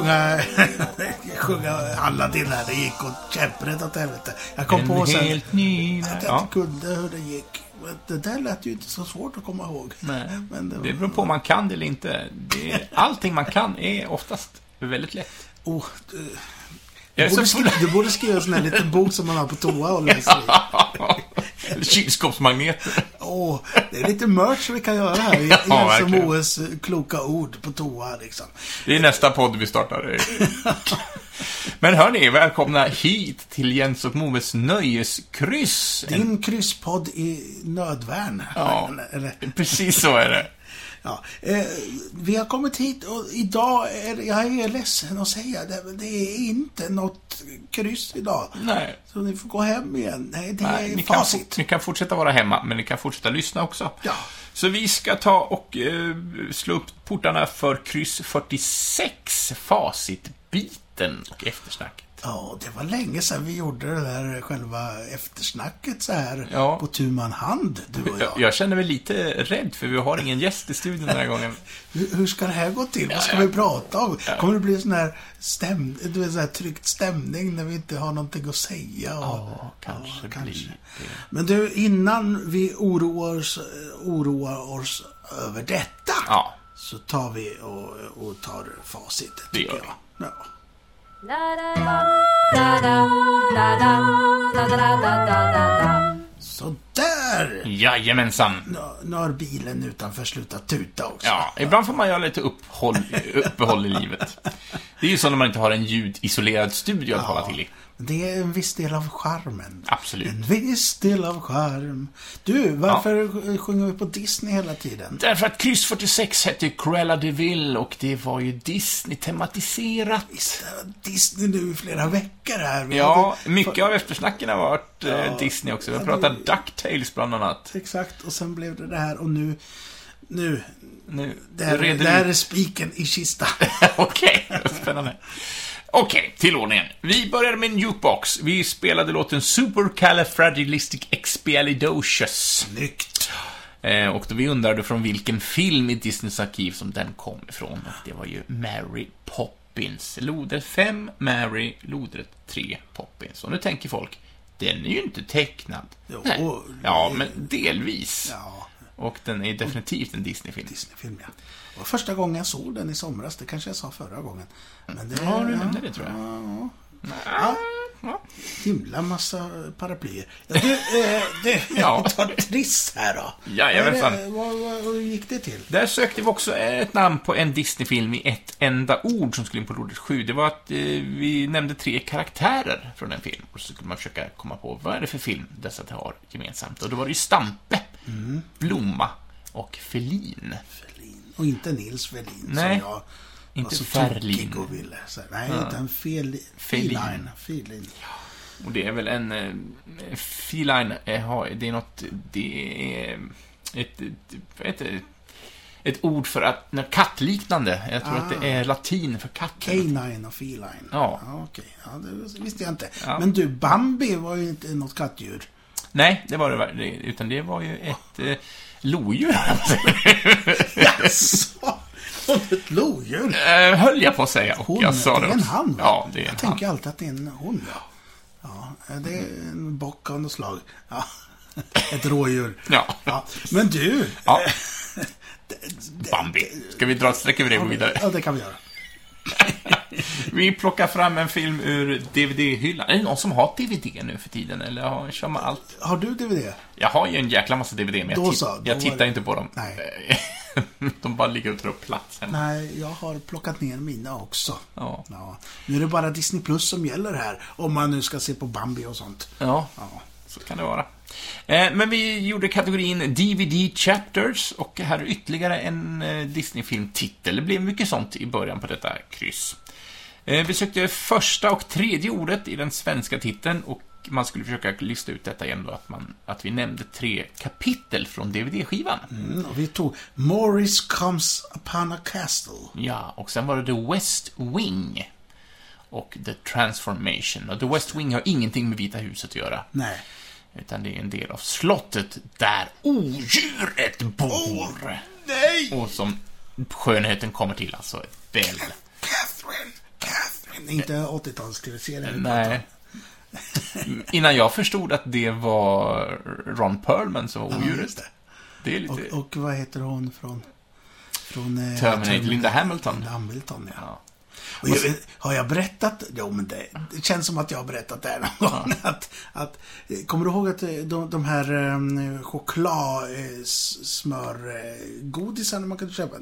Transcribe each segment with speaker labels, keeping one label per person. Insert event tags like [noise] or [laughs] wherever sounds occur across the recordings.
Speaker 1: sjunga, [laughs] sjunga Aladdin här. Det gick åt käpprätt åt helvete. Jag kom
Speaker 2: En
Speaker 1: på sen
Speaker 2: helt ny...
Speaker 1: att jag
Speaker 2: Ja.
Speaker 1: inte kunde hur det gick. Det där lät ju inte så svårt att komma ihåg.
Speaker 2: Nej.
Speaker 1: Men det,
Speaker 2: Det beror på om man kan det eller inte. Det är, [laughs] allting man kan är oftast väldigt lätt.
Speaker 1: Oh, du,
Speaker 2: Jag
Speaker 1: du, borde skriva, du borde skriva en sån här liten bok som man har på toa och läser i. [laughs]
Speaker 2: Eller Kylskåpsmagneter.
Speaker 1: Åh, det är lite merch vi kan göra här. [laughs]
Speaker 2: Ja,
Speaker 1: Ja. OS kloka ord på toa liksom.
Speaker 2: Det är nästa podd vi startar. [laughs] Men hörni, välkomna hit till Jens och Moves nöjeskryss.
Speaker 1: Din krysspodd i nödvärn.
Speaker 2: Ja.
Speaker 1: Eller,
Speaker 2: Precis så är det.
Speaker 1: Ja. Eh, vi har kommit hit och idag är jag är ledsen att säga det, men det är inte något kryss idag.
Speaker 2: Nej.
Speaker 1: Så ni får gå hem igen. Nej, det
Speaker 2: Nej,
Speaker 1: är
Speaker 2: ni, kan,
Speaker 1: facit.
Speaker 2: ni kan fortsätta vara hemma, men ni kan fortsätta lyssna också.
Speaker 1: Ja.
Speaker 2: Så vi ska ta och eh, slå upp portarna för kryss 46, facitbiten och eftersnacket.
Speaker 1: Ja, det var länge sedan vi gjorde det där själva eftersnacket så här
Speaker 2: Ja.
Speaker 1: på tu man hand, du och jag.
Speaker 2: Jag, jag känner mig lite rädd, för vi har ingen gäst i studion den här gången. [laughs]
Speaker 1: Hur, hur ska det här gå till? Vad ska
Speaker 2: Ja,
Speaker 1: vi prata om? Kommer det bli sån här, stäm, du vet, sån här tryckt stämning när vi inte har någonting att säga? Och,
Speaker 2: Ja, kanske
Speaker 1: kanske. Men du, innan vi oroar oss, oroar oss över detta
Speaker 2: Ja,
Speaker 1: så tar vi och, och tar facit,
Speaker 2: Det
Speaker 1: tycker
Speaker 2: gör
Speaker 1: jag. Ja. Så där!
Speaker 2: jajamensan.
Speaker 1: Nu, nu har bilen utanför slutat tuta också.
Speaker 2: Ja, ibland får man göra lite uppehåll, uppehåll i livet. Det är ju så när man inte har en ljudisolerad studio att hålla till i.
Speaker 1: Det är en viss del av charmen.
Speaker 2: Absolut.
Speaker 1: En viss del av charm. Du, varför sjunger vi på Disney hela tiden?
Speaker 2: Därför att kryss 46 hette Cruella de Vil och det var ju Disney-tematiserat.
Speaker 1: Visst, Disney nu i flera veckor här. Vi
Speaker 2: Ja,
Speaker 1: hade-
Speaker 2: mycket av eftersnacken har varit eh,
Speaker 1: Ja.
Speaker 2: Disney också. Vi har
Speaker 1: Ja, det-
Speaker 2: pratat DuckTales bland annat.
Speaker 1: Exakt, och sen blev det det här och nu... Nu,
Speaker 2: Nu
Speaker 1: här
Speaker 2: vi-
Speaker 1: är spiken i kistan. [laughs]
Speaker 2: Okej, spännande. Okej, till ordningen. Vi började med en jukebox. Vi spelade låten Supercalifragilisticexpialidocious.
Speaker 1: Snyggt.
Speaker 2: Eh, och då vi undrade från vilken film i Disneys arkiv som den kom ifrån. Det var ju Mary Poppins. Lodrätt 5, Mary, lodrätt 3, Poppins. Och nu tänker folk, den är ju inte tecknad.
Speaker 1: Jo,
Speaker 2: Nej. Ja, men delvis.
Speaker 1: Ja,
Speaker 2: Och den är definitivt en Disney-film.
Speaker 1: Disney-film ja. Det var första gången jag såg den i somras. Det kanske jag sa förra gången. Men det,
Speaker 2: Ja, du nämnde det, tror jag.
Speaker 1: Ja,
Speaker 2: Ja. Ja.
Speaker 1: himla massa paraplyer. Ja, du, eh, du [laughs]
Speaker 2: Ja. [laughs]
Speaker 1: tar Triss här då.
Speaker 2: Jajamensan.
Speaker 1: Vad, gick det till?
Speaker 2: Där sökte vi också ett namn på en Disney-film i ett enda ord som skulle in på lodrätt 7. Det var att eh, vi nämnde tre karaktärer från en film. Och så skulle man försöka komma på vad är det för film dessa har gemensamt. Och då var det ju Stampe, Blomma och Felin.
Speaker 1: Och inte Nils Ferlin
Speaker 2: Nej,
Speaker 1: som jag
Speaker 2: inte
Speaker 1: var så
Speaker 2: Ferlin.
Speaker 1: tokig och ville. Så, nej,
Speaker 2: Ja.
Speaker 1: utan fel,
Speaker 2: Felin.
Speaker 1: Feline. Feline.
Speaker 2: Och det är väl en... Eh, feline, eh, det är något... Det är ett... ett, ett, ett ord för att, kattliknande. Jag tror att det är latin för katt.
Speaker 1: Canine och feline.
Speaker 2: Ja.
Speaker 1: okej. Ja, det visste jag inte.
Speaker 2: Ja.
Speaker 1: Men du, Bambi var ju inte något kattdjur.
Speaker 2: Nej, det var det utan det var ju ett eh, lodjur. [laughs]
Speaker 1: Jaså? Som ett lodjur?
Speaker 2: eh, höll jag på att säga. Och
Speaker 1: Hon,
Speaker 2: jag sa
Speaker 1: det
Speaker 2: det
Speaker 1: är en han?
Speaker 2: Ja, det är en
Speaker 1: Jag
Speaker 2: han.
Speaker 1: tänker alltid att det är en hon ja. Ja, det är en bock av något slag. Ja. [laughs] Ett rådjur.
Speaker 2: Ja.
Speaker 1: Ja. Men du.
Speaker 2: Ja.
Speaker 1: eh, [laughs]
Speaker 2: Bambi. Ska vi dra ett streck över det och gå vidare?
Speaker 1: Ja, det kan vi göra. [laughs]
Speaker 2: Vi plockar fram en film ur DVD-hyllan. Är det någon som har DVD nu för tiden? Eller har, kör man allt?
Speaker 1: Har du DVD?
Speaker 2: Jag har ju en jäkla massa DVD, men jag,
Speaker 1: så,
Speaker 2: jag
Speaker 1: var
Speaker 2: tittar
Speaker 1: det-
Speaker 2: inte på dem.
Speaker 1: Nej. [laughs]
Speaker 2: De bara ligger och tar upp plats hemma.
Speaker 1: Nej, jag har plockat ner mina också.
Speaker 2: Ja.
Speaker 1: Ja. Nu är det bara Disney Plus som gäller här. Om man nu ska se på Bambi och sånt.
Speaker 2: Ja,
Speaker 1: Ja.
Speaker 2: så kan det vara. Eh, men vi gjorde kategorin DVD Chapters och här är ytterligare en eh, Disney-filmtitel. Det blev mycket sånt i början på detta kryss. Eh, vi sökte första och tredje ordet i den svenska titeln och man skulle försöka lista ut detta igen då, att, man, att vi nämnde tre kapitel från DVD-skivan.
Speaker 1: Mm, och vi tog Morris comes upon a castle.
Speaker 2: Ja, och sen var det The West Wing och The Transformation. Och The West Wing har ingenting med Vita huset att göra.
Speaker 1: Nej.
Speaker 2: Utan det är en del av slottet där odjuret bor.
Speaker 1: Nej!
Speaker 2: Och som skönheten kommer till, alltså Bell.
Speaker 1: Catherine! Inte 80-tals-tv-serien.
Speaker 2: Nej. Innan jag förstod att det var Ron Perlman som var odjuret.
Speaker 1: Det
Speaker 2: är lite...
Speaker 1: Och, och vad heter hon från... från eh,
Speaker 2: Terminator, Linda Hamilton.
Speaker 1: Linda Hamilton, ja.
Speaker 2: Ja.
Speaker 1: Jag, har jag berättat? Jo, men det, det känns som att jag har berättat det här någon gång. Att, att, kommer du ihåg att eh, de, de här um, chokladsmörgodisarna man kunde köpa?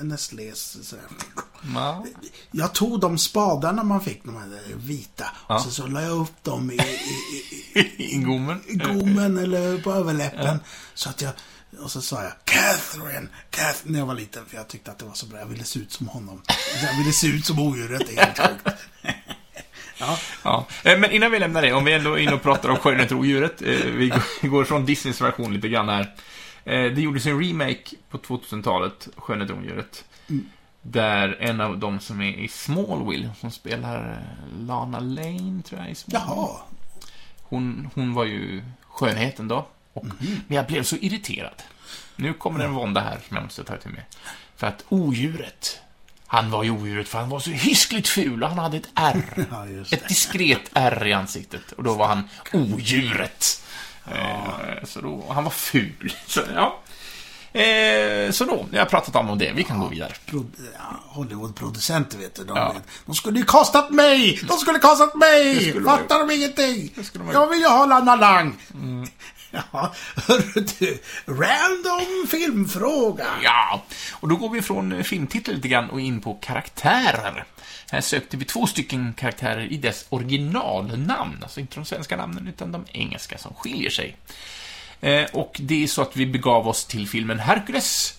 Speaker 1: Nestlés sådär.
Speaker 2: Ja.
Speaker 1: Jag tog de spadarna man fick, de här vita,
Speaker 2: Ja.
Speaker 1: och så, så la jag upp dem i, i, i,
Speaker 2: I [laughs]
Speaker 1: i gommen eller på överläppen. Så att jag, och så sa jag Catherine, Catherine, när jag var liten, för jag tyckte att det var så bra. Jag ville se ut som honom. Jag ville se ut som odjuret, det är helt sjukt. [laughs] Ja,
Speaker 2: Ja. Eh, Men innan vi lämnar det, om vi ändå är inne och pratar om och odjuret. eh, [laughs] Vi går- från Disneys version lite grann här. Eh, Det gjordes en remake på 2000-talet, Skönheten och odjuret.
Speaker 1: Mm.
Speaker 2: Där en av de som är i Smallville, som spelar Lana Lane, tror jag, i Smallville.
Speaker 1: jaha.
Speaker 2: Hon, hon var ju skönheten då. Och,
Speaker 1: Mhm.
Speaker 2: Men jag blev så irriterad. Nu kommer en vånda här som jag måste ta till mig. För att odjuret, han var ju odjuret för han var så hiskligt ful och han hade ett R. [laughs]
Speaker 1: Ja,
Speaker 2: Ett diskret R i ansiktet. Och då var han odjuret. Eh, så då, han var ful. Så, ja. Eh, så då, jag har pratat om det. Vi kan gå vidare.
Speaker 1: Ja, Hollywood-producenter, vet du. De,
Speaker 2: Ja.
Speaker 1: vet, de skulle ju kastat mig! De skulle kastat mig! Fattar de ingenting?
Speaker 2: de
Speaker 1: Jag vill ju ha Lana Lang! [laughs] Ja, hörru du. Random filmfråga.
Speaker 2: Ja, och då går vi från eh, filmtitel lite grann och in på karaktärer. Här sökte vi två stycken karaktärer i dess originalnamn, alltså inte de svenska namnen utan de engelska som skiljer sig. Eh, och det är så att vi begav oss till filmen Hercules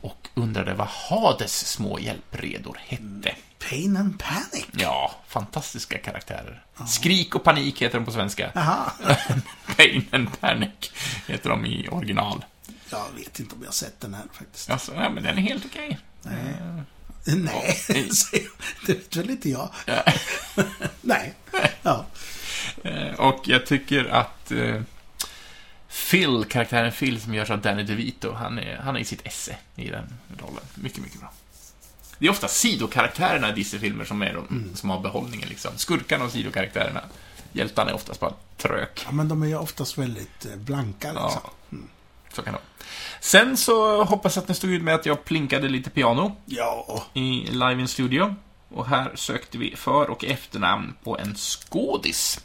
Speaker 2: och undrade vad Hades små hjälpredor hette.
Speaker 1: Pain and Panic.
Speaker 2: Ja, fantastiska karaktärer. Skrik och panik heter de på svenska. [laughs] Pain and Panic heter de i original.
Speaker 1: Jag vet inte om jag har sett den här faktiskt.
Speaker 2: Alltså, ja, men den är helt okej.
Speaker 1: Nej, säger [laughs] jag. det vet väl inte jag.
Speaker 2: Ja. [laughs]
Speaker 1: Nej. Ja.
Speaker 2: Eh, Och jag tycker att eh, Phil, karaktären Phil som görs av Danny DeVito, han är, han är i sitt esse i den rollen. Mycket, mycket bra. Det är ofta sidokaraktärerna i Disney-filmer som är de som har behållningen liksom. Skurkarna och sidokaraktärerna. Hjältarna är oftast bara trök.
Speaker 1: ja, men de är ju oftast väldigt eh, blanka liksom.
Speaker 2: Ja. Så kan det vara. Sen så hoppas jag att ni stod ut med att jag plinkade lite piano
Speaker 1: Ja.
Speaker 2: i Live in Studio. Och här sökte vi för- och efternamn på en skådis.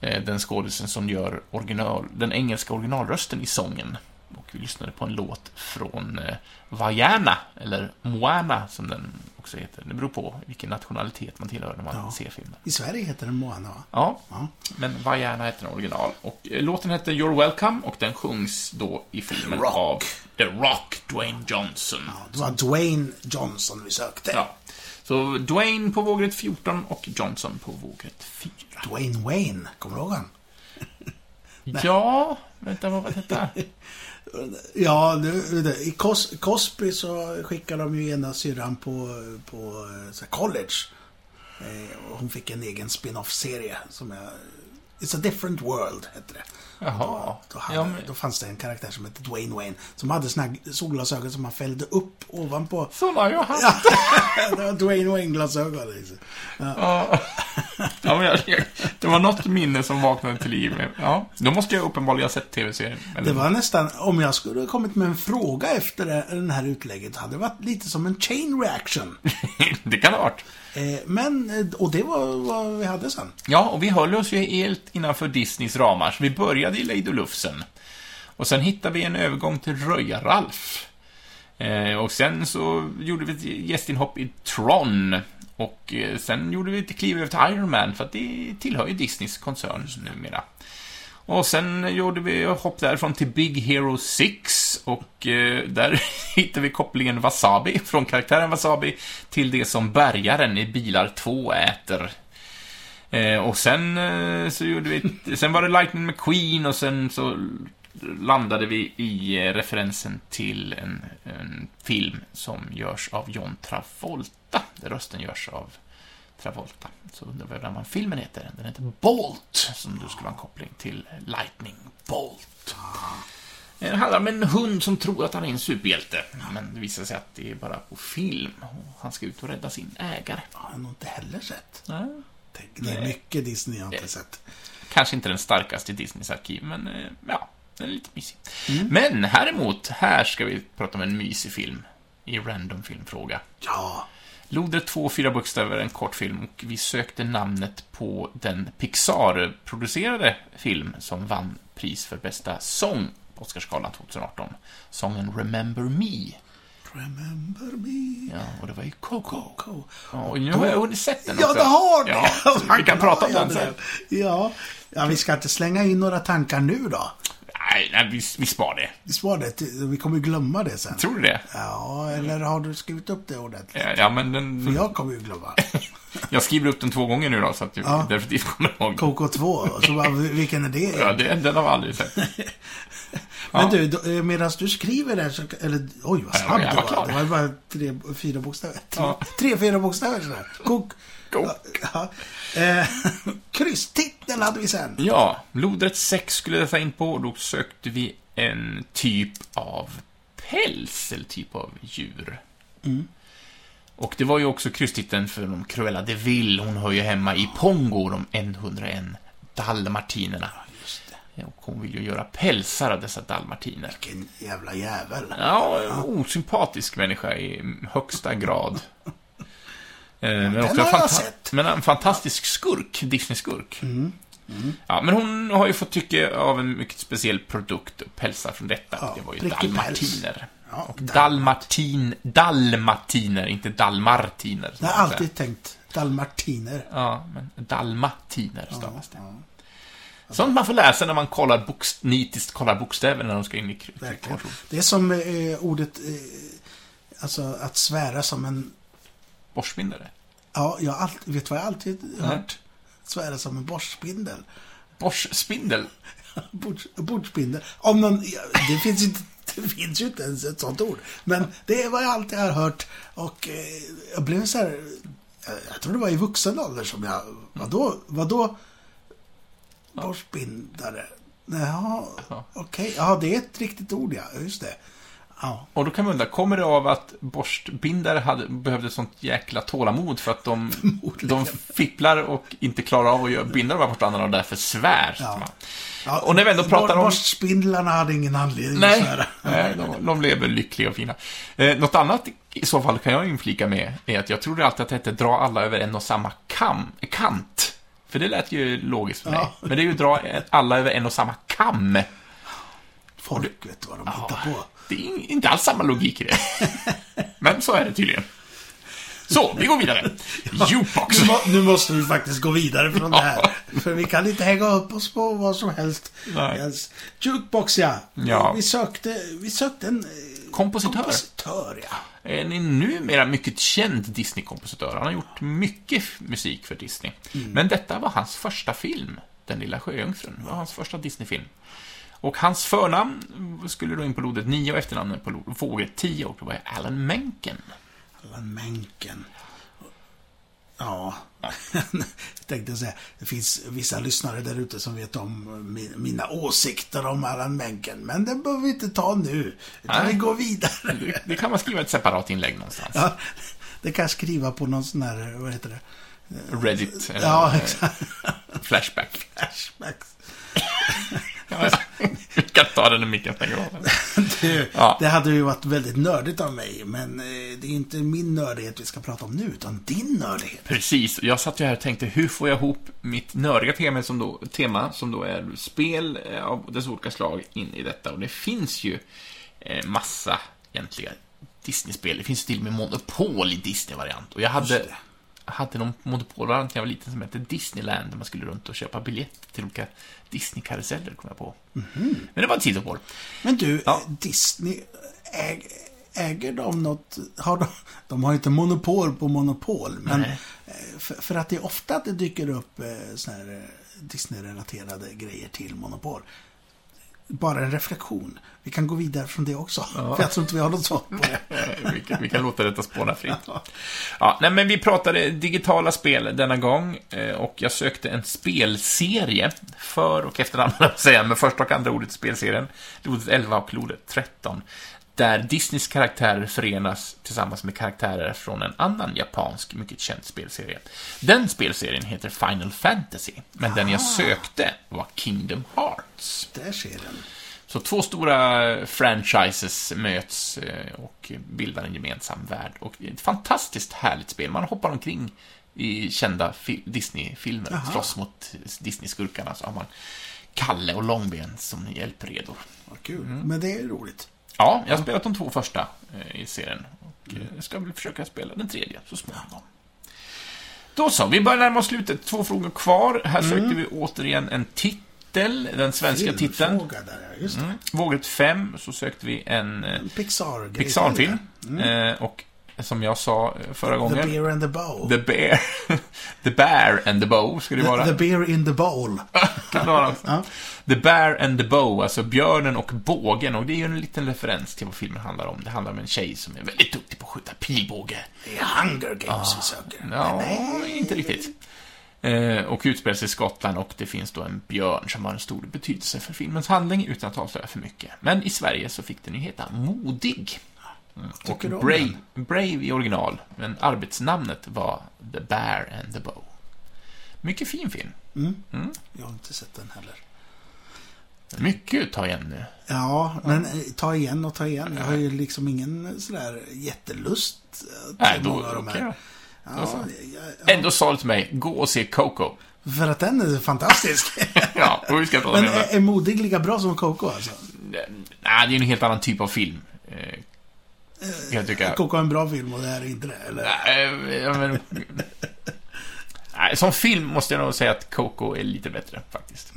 Speaker 2: Eh, Den skådisen som gör original, den engelska originalrösten i sången. Och vi lyssnade på en låt från eh, Vaiana, eller Moana som den också heter. Det beror på vilken nationalitet man tillhör när man
Speaker 1: Ja.
Speaker 2: ser filmen.
Speaker 1: I Sverige heter den Moana, va?
Speaker 2: Ja,
Speaker 1: Ja.
Speaker 2: men Vaiana heter den original. Och eh, låten heter You're Welcome och den sjungs då i filmen
Speaker 1: Rock.
Speaker 2: av The Rock, Dwayne Johnson.
Speaker 1: ja. Det var Dwayne Johnson vi sökte.
Speaker 2: Ja. Så Dwayne på vågrätt 14 och Johnson på vågrätt 4.
Speaker 1: Dwayne Wayne, kommer du ihåg han?
Speaker 2: Ja, vänta, vad var detta? [laughs]
Speaker 1: Ja, det- i Cos Cosby så skickade de ju ena syrran på, på eh, så college. Eh, och hon fick en egen spin-off-serie som är... It's a different world, hette det.
Speaker 2: Jaha.
Speaker 1: Då, hade,
Speaker 2: Ja, men-
Speaker 1: då fanns det en karaktär som hette Dwayne Wayne. Som hade såna här solglasögon som man fällde upp ovanpå.
Speaker 2: Såna har jag haft.
Speaker 1: Ja, [laughs] det var Dwayne Wayne-glasögon. Liksom.
Speaker 2: Ja. Ja, men jag, jag, det var något minne som vaknade till liv. Ja, då måste jag uppenbarligen ha sett tv-serien. Eller-
Speaker 1: Det var nästan, om jag skulle ha kommit med en fråga efter det, den här utlägget, hade det varit lite som en chain reaction. [laughs]
Speaker 2: det kan det ha varit.
Speaker 1: Eh, men, eh, och det var vad vi hade sen.
Speaker 2: Ja, och vi höll oss ju helt innanför Disneys ramar, så vi började i Lady Lufsen. Och sen hittade vi en övergång till Röja-Ralf. Eh, och sen så gjorde vi ett gästinhopp i Tron. Och sen gjorde vi ett kliv över till Iron Man, för att det tillhör ju Disneys koncern numera. Och sen gjorde vi hopp därifrån till Big Hero 6 och eh, där [laughs] hittade vi kopplingen Wasabi, från karaktären Wasabi till det som bärgaren i Bilar 2 äter. Eh, och sen eh, så gjorde vi, sen var det Lightning McQueen och sen så landade vi i eh, referensen till en, en film som görs av John Travolta, där rösten görs av Travolta. Så undrar vi vad filmen heter. Den heter Bolt, som då skulle vara en koppling till Lightning Bolt. Det handlar om en hund som tror att han är en superhjälte. Men det visar sig att det är bara på film. Han ska ut och rädda sin ägare.
Speaker 1: Jag har nog inte heller sett.
Speaker 2: Nej.
Speaker 1: Tänk, Det är mycket Disney jag inte sett.
Speaker 2: Kanske inte den starkaste i Disneys arkiv, men eh, ja, den är lite mysig. Men häremot, här ska vi prata om en mysig film. I random filmfråga.
Speaker 1: Ja,
Speaker 2: Lodret 2, fyra bokstäver, en kortfilm och vi sökte namnet på den Pixar-producerade film som vann pris för bästa sång på Oscarsgalan 2018. Sången Remember Me.
Speaker 1: remember me.
Speaker 2: Ja, och det var ju Coco.
Speaker 1: Coco.
Speaker 2: Ja, och nu har jag hunnit sett den
Speaker 1: Ja,
Speaker 2: också.
Speaker 1: det har det!
Speaker 2: Ja, vi kan [laughs] prata om
Speaker 1: Ja,
Speaker 2: den sen.
Speaker 1: Ja. ja, vi ska inte slänga in några tankar nu då.
Speaker 2: Nej, nej vi, vi spar det.
Speaker 1: Visst var det? Vi kommer glömma det sen.
Speaker 2: Tror du det?
Speaker 1: Ja, eller har du skrivit upp det ordentligt?
Speaker 2: Ja, Ja, men den,
Speaker 1: För jag kommer ju glömma. [laughs]
Speaker 2: jag skriver upp den två gånger nu då, så att jag
Speaker 1: Ja.
Speaker 2: definitivt kommer ihåg.
Speaker 1: Coco 2. Så bara, vilken är det?
Speaker 2: Ja, det, den har jag aldrig sett. [laughs]
Speaker 1: Men du, eh, medan du skriver där så... Eller, oj vad snabb du
Speaker 2: var klar.
Speaker 1: Det var bara tre, fyra bokstäver. Tre,
Speaker 2: Ja.
Speaker 1: tre fyra bokstäver sådär. Kok.
Speaker 2: Kok.
Speaker 1: Ja. Eh, [laughs] krysstiteln hade vi sen.
Speaker 2: Ja, lodrätt 6 skulle detta in på då sökte vi en typ av päls, eller typ av djur. Och det var ju också krysstiteln för de Cruella de Vil. Hon hör ju hemma i Pongo, de 101 dalmartinerna.
Speaker 1: Det.
Speaker 2: Ja, Och hon vill ju göra pälsar av dessa dalmartiner.
Speaker 1: Vilken jävla jävel.
Speaker 2: Ja, osympatisk människa i högsta grad. Eh, Men, också en,
Speaker 1: jag
Speaker 2: fanta- men en fantastisk skurk, Disney-skurk. Ja, men hon har ju fått tycke av en mycket speciell produkt, pälsar från detta.
Speaker 1: Ja,
Speaker 2: det var ju dalmartiner.
Speaker 1: Ja,
Speaker 2: Och
Speaker 1: dal-
Speaker 2: dalmartin, dalmatiner, inte dalmartiner.
Speaker 1: Jag har
Speaker 2: säger.
Speaker 1: alltid tänkt dalmartiner.
Speaker 2: Ja, men dalmatiner stavas det. Sånt man får läsa när man kollar bokst- nitiskt kollar bokstäver när de ska in i kryddor.
Speaker 1: Det är som eh, ordet... Eh, alltså att svära som en...
Speaker 2: Borstbindare.
Speaker 1: Ja, jag alltid, vet vad jag alltid hört? Svära som en borstspindel.
Speaker 2: Borstspindel. [laughs]
Speaker 1: Bords, bordsspindel. Om någon... Det finns inte... Det finns ju inte ens ett sånt ord. Men det är vad jag alltid har hört. Och eh, jag blev så här... Jag, jag tror det var i vuxen ålder som jag... Vadå? Vadå? Borstbindare? Jaha,
Speaker 2: Ja.
Speaker 1: okej. Ja, det är ett riktigt ord, ja. Just det. Ja.
Speaker 2: Och då kan man undra, kommer det av att borstbindare hade, behövde sånt jäkla tålamod för att de, de fipplar och inte klarar av att göra, binda de här borstandarna och därför svär?
Speaker 1: Ja.
Speaker 2: Ja. Och när vi ändå pratar om-
Speaker 1: Borstspindlarna hade ingen anledning att
Speaker 2: Nej,
Speaker 1: svära.
Speaker 2: nej de, de lever lyckliga och fina. Eh, något annat i så fall kan jag inflika med är att jag trodde alltid att det hette dra alla över en och samma kam, kant. För det lät ju logiskt för mig.
Speaker 1: Ja.
Speaker 2: Men det är ju dra alla över en och samma kam.
Speaker 1: Folk vet vad de hittar på.
Speaker 2: Det är inte alls samma logik i det. Men så är det tydligen. Så, vi går vidare. [laughs] Jukebox.
Speaker 1: Nu, må, nu måste vi faktiskt gå vidare från det
Speaker 2: Ja.
Speaker 1: här. För vi kan inte hänga upp oss på vad som helst.
Speaker 2: Nej.
Speaker 1: Jukebox, ja.
Speaker 2: Ja.
Speaker 1: Vi, sökte, vi sökte en eh,
Speaker 2: Kompositör.
Speaker 1: kompositör, ja.
Speaker 2: En numera mycket känd Disney-kompositör. Han har gjort mycket musik för Disney.
Speaker 1: Mm.
Speaker 2: Men detta var hans första film. Den lilla sjöjungfrun. Det var hans första Disney-film. Och hans förnamn skulle då in på lodet 9 och efternamnet på vågor 10 och det var Alan Menken.
Speaker 1: Allan Menken. Ja, [laughs] jag tänkte säga, det finns vissa lyssnare där ute som vet om mi- mina åsikter om Allan Menken. Men det behöver vi inte ta nu. Utan
Speaker 2: Nej.
Speaker 1: vi går vidare.
Speaker 2: Det, det kan man skriva ett separat inlägg någonstans.
Speaker 1: Ja, det kan jag skriva på någon sån här, vad heter det?
Speaker 2: Reddit eller
Speaker 1: Ja,
Speaker 2: eh,
Speaker 1: exakt.
Speaker 2: Flashback.
Speaker 1: Flashbacks. [laughs] [laughs]
Speaker 2: Vi kan ta den när micken stänger av.
Speaker 1: Det,
Speaker 2: Ja.
Speaker 1: det hade ju varit väldigt nördigt av mig, men eh, det är inte min nördighet vi ska prata om nu, utan din nördighet.
Speaker 2: Precis, jag satt ju här och tänkte hur får jag ihop mitt nördiga tema som då, tema, som då är spel eh, av dess olika slag in i detta. Och det finns ju eh, massa egentliga Disney-spel. Det finns till och med Monopol i Disney-variant. Och jag hade. Hade någon Monopol-variant när jag var liten som hette Disneyland, där man skulle runt och köpa biljetter till olika Disney-karuseller, kom jag på. Men det var en sidospår.
Speaker 1: Men du,
Speaker 2: Ja.
Speaker 1: Disney, äg, äger de något? Har de, de har ju inte monopol på monopol, men
Speaker 2: Nej.
Speaker 1: eh, för, för att det är ofta att det dyker upp eh, såna här eh, Disney-relaterade grejer till monopol. Bara en reflektion. Vi kan gå vidare från det också. För jag tror inte vi har något sånt på det. [laughs]
Speaker 2: Vi, kan, vi kan låta detta spåna fritt. Ja, nej, men vi pratade digitala spel denna gång eh, och jag sökte en spelserie för och efternamn, [laughs] säga, med första och andra ordet i spelserien. Lodet 11 och Lodet 13. Där Disneys karaktärer förenas tillsammans med karaktärer från en annan japansk, mycket känd spelserie. Den spelserien heter Final Fantasy, men den jag sökte var Kingdom Hearts.
Speaker 1: Där ser den.
Speaker 2: Så två stora franchises möts eh, och bildar en gemensam värld. Och ett fantastiskt härligt spel. Man hoppar omkring i kända fi- Disney-filmer,
Speaker 1: Aha.
Speaker 2: slåss mot Disney-skurkarna. Så har man Kalle och Långben som hjälpredor.
Speaker 1: Vad kul.
Speaker 2: Mm.
Speaker 1: Men det är roligt.
Speaker 2: Ja, jag har spelat de två första eh, i serien. Och
Speaker 1: Mm.
Speaker 2: eh, jag ska väl försöka spela den tredje så småningom. Då så, vi börjar närma oss slutet. Två frågor kvar. Här
Speaker 1: Mm.
Speaker 2: sökte vi återigen en titel, den svenska titeln.
Speaker 1: Filmfråga där, ja. Just det.
Speaker 2: Mm. Vågrätt 5 så sökte vi en eh,
Speaker 1: En Pixar
Speaker 2: Pixar-film. Eh, och som jag sa eh, förra
Speaker 1: Mm. The
Speaker 2: gången,
Speaker 1: Bear and the Bow.
Speaker 2: The Bear, [laughs] The Bear and the Bow ska det vara.
Speaker 1: The, the Bear in the Bowl.
Speaker 2: Kan det vara också.
Speaker 1: Ja.
Speaker 2: The Bear and the Bow, alltså björnen och bågen. Och det är ju en liten referens till vad filmen handlar om. Det handlar om en tjej som är väldigt duktig på att skjuta pilbåge.
Speaker 1: Det är Hunger Games vi söker.
Speaker 2: Ja, inte riktigt. Eh, och utspelar sig i Skottland och det finns då en björn som har en stor betydelse för filmens handling utan att avslöja för mycket. Men i Sverige så fick den ju heta Modig. Och
Speaker 1: Tycker om
Speaker 2: Brave, Brave i original, men arbetsnamnet var The Bear and the Bow. Mycket fin film.
Speaker 1: Mm.
Speaker 2: Mm.
Speaker 1: Jag har inte sett den heller.
Speaker 2: Mycket ta igen nu.
Speaker 1: Ja, men eh, ta igen och ta igen. Jag har ju liksom ingen sådär jättelust eh,
Speaker 2: Nej, då,
Speaker 1: många av de
Speaker 2: okej
Speaker 1: här.
Speaker 2: då.
Speaker 1: Ja,
Speaker 2: Ändå sa du till mig, gå och se Coco.
Speaker 1: för att den är fantastisk. [laughs]
Speaker 2: ja, och vi ska prata
Speaker 1: men är, är Modig lika bra som Coco alltså?
Speaker 2: Nej, det är en helt annan typ av film. Eh, Jag tycker...
Speaker 1: Coco är en bra film och det här är inte det, eller?
Speaker 2: Nej, jag men... Nej, som film måste jag nog säga att Coco är lite bättre, faktiskt.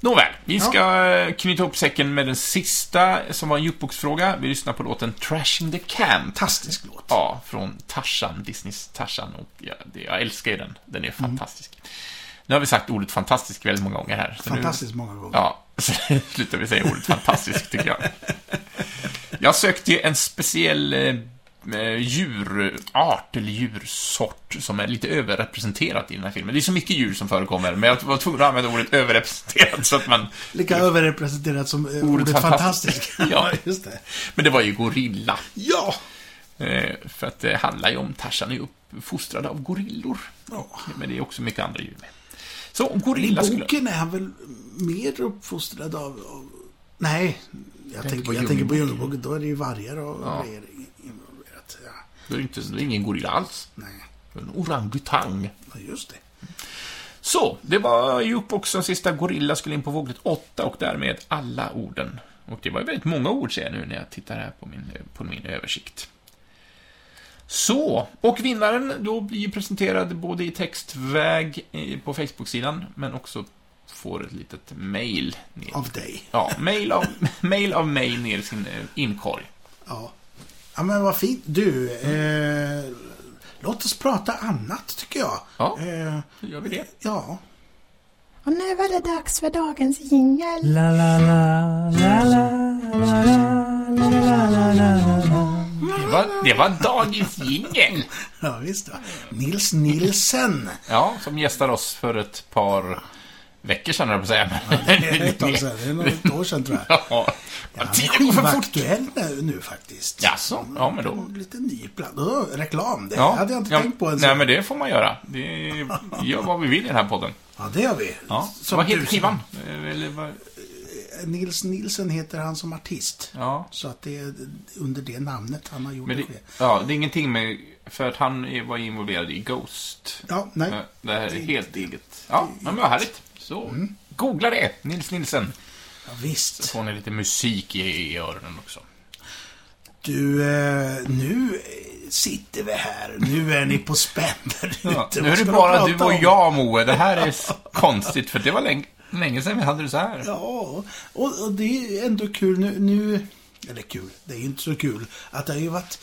Speaker 2: Nåväl, vi ska eh, knyta ihop säcken med den sista, som var en jukeboxfråga. Vi lyssnar på låten Trashing the Camp.
Speaker 1: Fantastisk låt.
Speaker 2: Ja, från Tarzan, Disneys Tarzan. Och jag, jag älskar ju den. Den är fantastisk. Nu har vi sagt ordet fantastisk väldigt många gånger här. nu-
Speaker 1: Fantastiskt många gånger.
Speaker 2: Ja, [laughs] så slutar vi säga ordet fantastisk, tycker jag. [laughs] Jag sökte ju en speciell eh, eh, djurart eller djursort som är lite överrepresenterat i den här filmen. Det är så mycket djur som förekommer, men jag var tvungen att använda ordet överrepresenterat så att man...
Speaker 1: Lika överrepresenterat som eh, ordet, fantastisk. [laughs]
Speaker 2: Ja.
Speaker 1: just det.
Speaker 2: Men det var ju gorilla.
Speaker 1: Ja!
Speaker 2: Eh, för att det handlar ju om Tarzan är uppfostrad av gorillor.
Speaker 1: Ja.
Speaker 2: Men det är också mycket andra djur med. Så
Speaker 1: I
Speaker 2: gorilla skulle...
Speaker 1: boken är han väl mer uppfostrad av... av nej, jag,
Speaker 2: tänker på
Speaker 1: jag tänker på
Speaker 2: Djungelboken.
Speaker 1: Då är det ju vargar och
Speaker 2: Ja.
Speaker 1: grejer involverat. Ja,
Speaker 2: Det är inte, det är ingen gorilla alls.
Speaker 1: nej,
Speaker 2: En orangutang.
Speaker 1: Ja, just det.
Speaker 2: Så, det var jukeboxens sista gorilla skulle in på våglet 8 och därmed alla orden. Och det var väldigt många ord ser jag nu när jag tittar här på min, på min översikt. Så, och vinnaren då blir ju presenterad både i textväg eh, på Facebook-sidan, men också får ett litet mail. Ner.
Speaker 1: Av dig.
Speaker 2: Ja, mail av, [laughs] mail av mig ner i sin eh, inkorg.
Speaker 1: Ja. Ja, men vad fint. Du, eh, låt oss prata annat, tycker jag.
Speaker 2: Ja.
Speaker 1: Eh,
Speaker 2: Då gör vi det.
Speaker 1: ja.
Speaker 3: Och nu var det dags för dagens jingel.
Speaker 4: La la la, la la, la la, la la la la la.
Speaker 2: Det var, det var dagens jingel.
Speaker 1: Ja, visst va. Nils Nilsen.
Speaker 2: Ja, som gästar oss för ett par veckor sedan, jag på säga.
Speaker 1: Det är ett tag sedan. Det är något år sedan, tror jag. [laughs]
Speaker 2: Ja,
Speaker 1: Ja,
Speaker 2: tiden går för fort.
Speaker 1: skivaktuell nu, faktiskt.
Speaker 2: Jaså? Ja, men då.
Speaker 1: Lite ny platta. Oh, reklam, det
Speaker 2: Ja,
Speaker 1: hade jag inte
Speaker 2: ja,
Speaker 1: tänkt på ens.
Speaker 2: Nej, men det får man göra. Det [laughs] gör vad vi vill i den här podden.
Speaker 1: Ja, det gör vi.
Speaker 2: Ja.
Speaker 1: Som
Speaker 2: vad heter skivan? Eh, vad?
Speaker 1: Nils Nilsen heter han som artist.
Speaker 2: Ja,
Speaker 1: Så att det är under det namnet han har gjort
Speaker 2: men det,
Speaker 1: det.
Speaker 2: ja, det är ingenting med... För att han var involverad i Ghost.
Speaker 1: Ja, nej.
Speaker 2: Eh, Det här är helt eget. Ja, men vad härligt. Så,
Speaker 1: Mm.
Speaker 2: googla det. Nils Nilsen.
Speaker 1: Ja, visst.
Speaker 2: Så får ni lite musik i, i öronen också.
Speaker 1: Du, eh, nu sitter vi här. Nu är ni på spänn där
Speaker 2: Ja,
Speaker 1: ute.
Speaker 2: nu är det bara du och jag, Moe. Det här är konstigt, för det var länge, länge sedan vi hade det så här.
Speaker 1: Ja, och, och det är ändå kul nu, nu... Eller kul, det är ju inte så kul. Att det har ju varit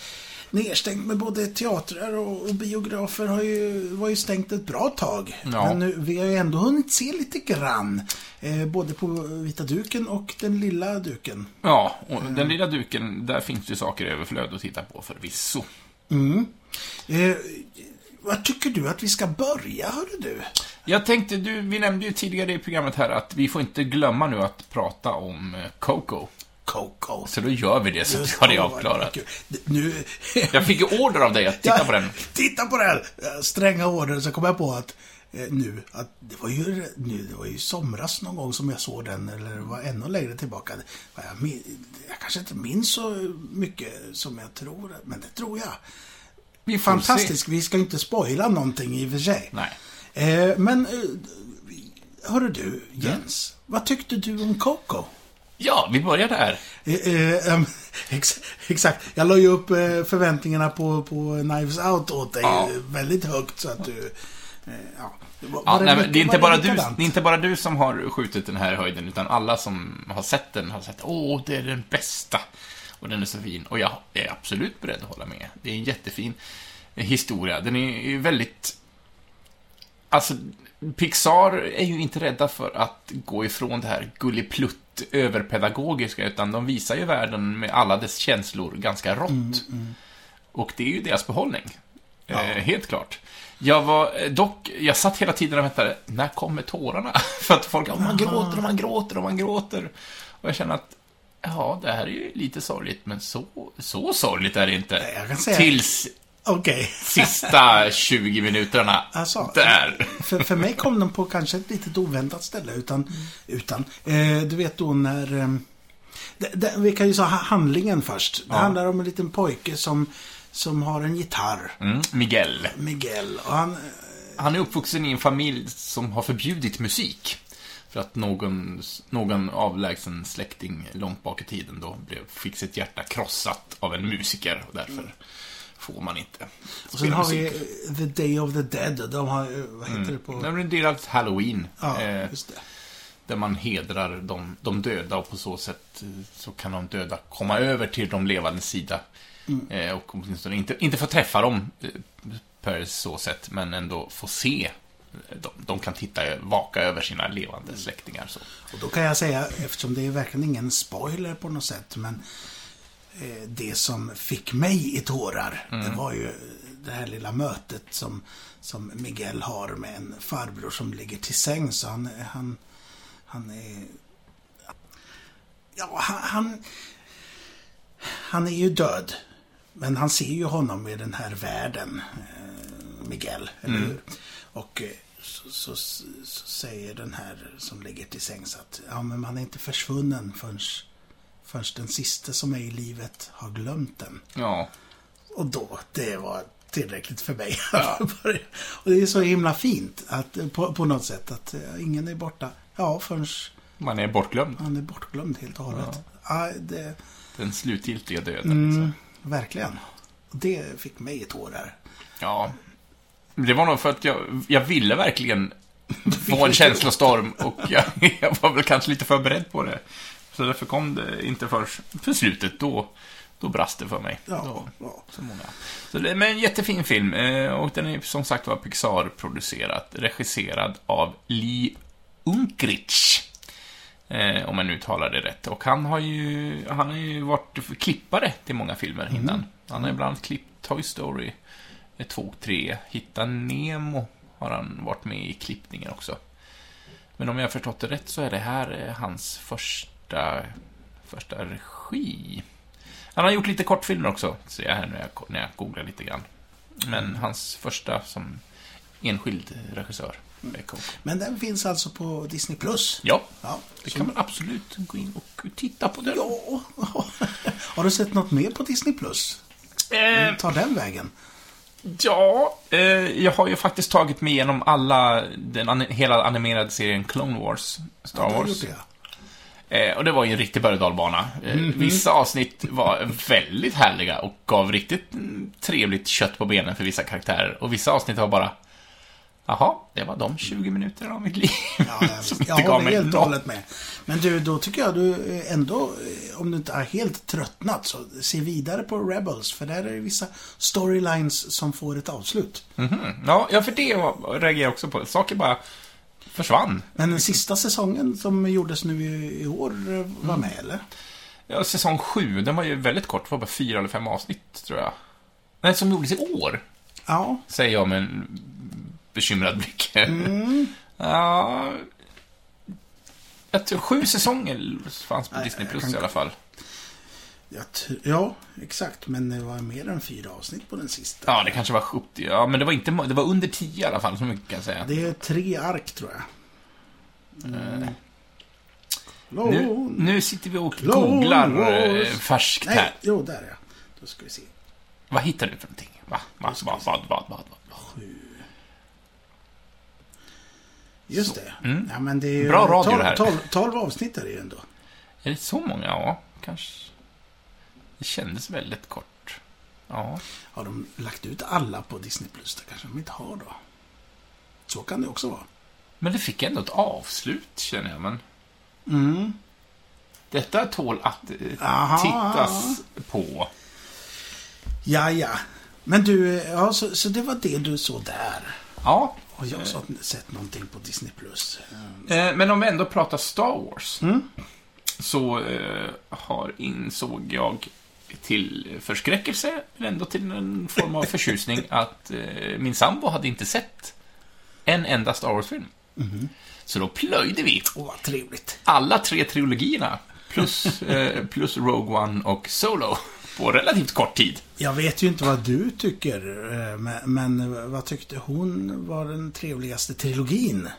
Speaker 1: nedstängt med både teatrar och, och biografer har ju, var ju stängt ett bra tag.
Speaker 2: Ja.
Speaker 1: Men nu, vi har ju ändå hunnit se lite grann. Eh, både på vita duken och den lilla duken.
Speaker 2: Ja, och den lilla duken, där finns det saker i överflöd att titta på förvisso.
Speaker 1: Eh, vad tycker du att vi ska börja, hörru du?
Speaker 2: Jag tänkte, du, vi nämnde ju tidigare i programmet här att vi får inte glömma nu att prata om eh, Coco.
Speaker 1: Coco.
Speaker 2: Så då gör vi det, så vi har det avklarat.
Speaker 1: Nu... [laughs]
Speaker 2: Jag fick ju order av dig att titta på den.
Speaker 1: Titta på den! Eh, Stränga order, så kom jag på att eh, nu, att det var ju nu, det var ju somras någon gång som jag såg den, eller det var ännu längre tillbaka. Jag, min- jag kanske inte minns så mycket som jag tror, men det tror jag.
Speaker 2: Vi får
Speaker 1: Fantastisk, vi ska inte spoila någonting i och för sig.
Speaker 2: Nej.
Speaker 1: Eh, men, eh, hörru du, Jens. Vad tyckte du om Coco?
Speaker 2: Ja, vi börjar där.
Speaker 1: Eh, eh, ex, exakt. Jag la ju upp eh, förväntningarna på, på Knives Out åt dig
Speaker 2: Ja.
Speaker 1: väldigt högt så att du... Ja. Var,
Speaker 2: Ja,
Speaker 1: var
Speaker 2: nej, men det, är inte bara du, det är inte bara du som har skjutit den här höjden, utan alla som har sett den har sagt åh, det är den bästa. Och den är så fin. Och jag är absolut beredd att hålla med. Det är en jättefin historia. Den är väldigt... Alltså, Pixar är ju inte rädda för att gå ifrån det här gulliplutt överpedagogiska, utan de visar ju världen med alla dess känslor ganska rått. Och det är ju deras behållning. Eh, helt klart. Jag var eh, dock, jag satt hela tiden och väntade, när kommer tårarna? [laughs] För att folk, man gråter och man gråter och man gråter. Och jag känner att, ja, det här är ju lite sorgligt, men så, så sorgligt är det inte.
Speaker 1: Jag kan säga-
Speaker 2: Tills
Speaker 1: Okej.
Speaker 2: sista 20 minuterna.
Speaker 1: Alltså,
Speaker 2: Där.
Speaker 1: För, för mig kom den på kanske ett litet oväntat ställe utan... utan eh, du vet då när... Eh, det, det, vi kan ju säga handlingen först. Det
Speaker 2: Ja.
Speaker 1: handlar om en liten pojke som, som har en gitarr.
Speaker 2: Mm, Miguel.
Speaker 1: Miguel. Och han,
Speaker 2: Han är uppvuxen i en familj som har förbjudit musik. För att någon, någon avlägsen släkting långt bak i tiden då blev, fick sitt hjärta krossat av en musiker och därför får man inte
Speaker 1: och sen har vi
Speaker 2: musik.
Speaker 1: eh, The Day of the Dead. De har, vad heter det på...
Speaker 2: Det är en del av Halloween.
Speaker 1: Ja,
Speaker 2: eh,
Speaker 1: just det.
Speaker 2: där man hedrar de, de döda och på så sätt eh, så kan de döda komma över till de levande sida.
Speaker 1: Mm.
Speaker 2: Eh, och åtminstone inte, inte få träffa dem eh, per så sätt, men ändå få se. eh, De, de kan titta, vaka över sina levande släktingar. Så.
Speaker 1: Och då kan jag säga, eftersom det är verkligen ingen spoiler på något sätt, men det som fick mig i tårar, det var ju det här lilla mötet som, som Miguel har med en farbror som ligger till säng. Så han, han, han är... Ja, han, han... Han är ju död. Men han ser ju honom i den här världen, eh, Miguel, eller hur? Och eh, så, så, så säger den här som ligger till sängs att ja, men man är inte försvunnen förrän, förrän den sista som är i livet har glömt den.
Speaker 2: Ja,
Speaker 1: Och då, det var tillräckligt för mig. [laughs] och det är så himla fint att, på, på något sätt att eh, ingen är borta. Ja, förrän
Speaker 2: man är bortglömd.
Speaker 1: han är bortglömd helt och hållet. Ja. det,
Speaker 2: Den slutgiltiga döden.
Speaker 1: mm,
Speaker 2: Liksom.
Speaker 1: verkligen. Det fick mig i tårar.
Speaker 2: Ja. Det var nog för att jag, jag ville verkligen [laughs] få en känslostorm och jag, jag var väl kanske lite förberedd på det. Så därför kom det inte först för slutet. Då, då brast det för mig.
Speaker 1: Ja,
Speaker 2: Då,
Speaker 1: ja.
Speaker 2: så många. Så det, men en jättefin film. eh, Och den är som sagt var Pixar-producerad. Regisserad av Lee Unkrich. Eh, om jag nu talar det rätt. Och han har ju, han har ju varit klippare till många filmer innan. Han har ju bland annat klippt Toy Story 2, 3, Hitta Nemo har han varit med i klippningen också. Men om jag har förstått det rätt så är det här eh, hans första, första regi. Han har gjort lite kortfilmer också, ser jag här när jag, när jag googlar lite grann. Men hans första som enskild regissör. Coco.
Speaker 1: Men den finns alltså på Disney+. Plus.
Speaker 2: Ja,
Speaker 1: Ja,
Speaker 2: det kan man absolut gå in och titta på den.
Speaker 1: Ja. [laughs] Har du sett något mer på Disney+. Plus?
Speaker 2: Eh,
Speaker 1: Ta den vägen.
Speaker 2: Ja, eh, jag har ju faktiskt tagit mig igenom alla, den, an- hela animerade serien Clone Wars, Star
Speaker 1: Ja, det
Speaker 2: Wars.
Speaker 1: gjorde jag.
Speaker 2: Eh, och det var ju en riktig berg dalbana. Eh, Vissa avsnitt var väldigt härliga och gav riktigt mm, trevligt kött på benen för vissa karaktärer. Och vissa avsnitt var bara... Jaha, det var de 20 minuterna av mitt liv
Speaker 1: Ja, jag, [laughs]
Speaker 2: som inte
Speaker 1: jag
Speaker 2: gav
Speaker 1: håller helt och hållet med. Men du, då tycker jag du eh, ändå, eh, om du inte är helt tröttnat, så se vidare på Rebels. För där är det vissa storylines som får ett avslut.
Speaker 2: Mhm. Ja, ja, för det reagerar jag också på. Saker bara försvann.
Speaker 1: Men den sista säsongen som gjordes nu i, i år eh, var
Speaker 2: Mm.
Speaker 1: med, eller?
Speaker 2: Ja, säsong 7, den var ju väldigt kort. Det var bara fyra eller fem avsnitt, tror jag. Nej, som gjordes i år,
Speaker 1: Ja.
Speaker 2: säger jag med en bekymrad blick.
Speaker 1: Mm. [laughs]
Speaker 2: ja... Jag tror sju säsonger fanns på
Speaker 1: Nej,
Speaker 2: Disney Plus
Speaker 1: kan-
Speaker 2: i alla fall.
Speaker 1: Jag ja, exakt. Men det var mer än fyra avsnitt på den sista.
Speaker 2: Ja, det kanske var 70. Ja, men det var inte... Det var under 10 i alla fall, så mycket kan jag säga.
Speaker 1: Det är tre ark, tror jag. Mm.
Speaker 2: Nu, nu sitter vi och
Speaker 1: Lord
Speaker 2: googlar
Speaker 1: Wars.
Speaker 2: eh, färskt
Speaker 1: Nej,
Speaker 2: här.
Speaker 1: jo, där ja. Då ska vi se.
Speaker 2: Vad hittar du för någonting? Va? Va? Vad? Vad? Vad? Vad? vad?
Speaker 1: Just
Speaker 2: Så.
Speaker 1: det.
Speaker 2: Mm.
Speaker 1: Ja, men det är
Speaker 2: Bra radio
Speaker 1: tolv,
Speaker 2: det här.
Speaker 1: Tolv, tolv avsnitt är det ju ändå.
Speaker 2: Är det så många? Ja, kanske. Det kändes väldigt kort. Ja.
Speaker 1: Har de lagt ut alla på Disney Plus? Det kanske de inte har då. Så kan det också vara.
Speaker 2: Men det fick ändå ett avslut, känner jag. Men
Speaker 1: Mm.
Speaker 2: detta tål att eh,
Speaker 1: Aha.
Speaker 2: tittas på.
Speaker 1: Ja, ja. Men du, ja, så, så det var det du såg där.
Speaker 2: Ja,
Speaker 1: Och jag har så- sett någonting på Disney Plus.
Speaker 2: eh, men om vi ändå pratar Star Wars.
Speaker 1: Mm.
Speaker 2: Så eh, har, insåg jag till förskräckelse, men ändå till en form av förtjusning, [laughs] att eh, min sambo hade inte sett en enda Star Wars-film. Så då plöjde vi
Speaker 1: Åh, vad trevligt.
Speaker 2: alla tre trilogierna, plus, [laughs] eh, plus Rogue One och Solo, på relativt kort tid.
Speaker 1: Jag vet ju inte vad du tycker, eh, men, men vad tyckte hon var den trevligaste trilogin?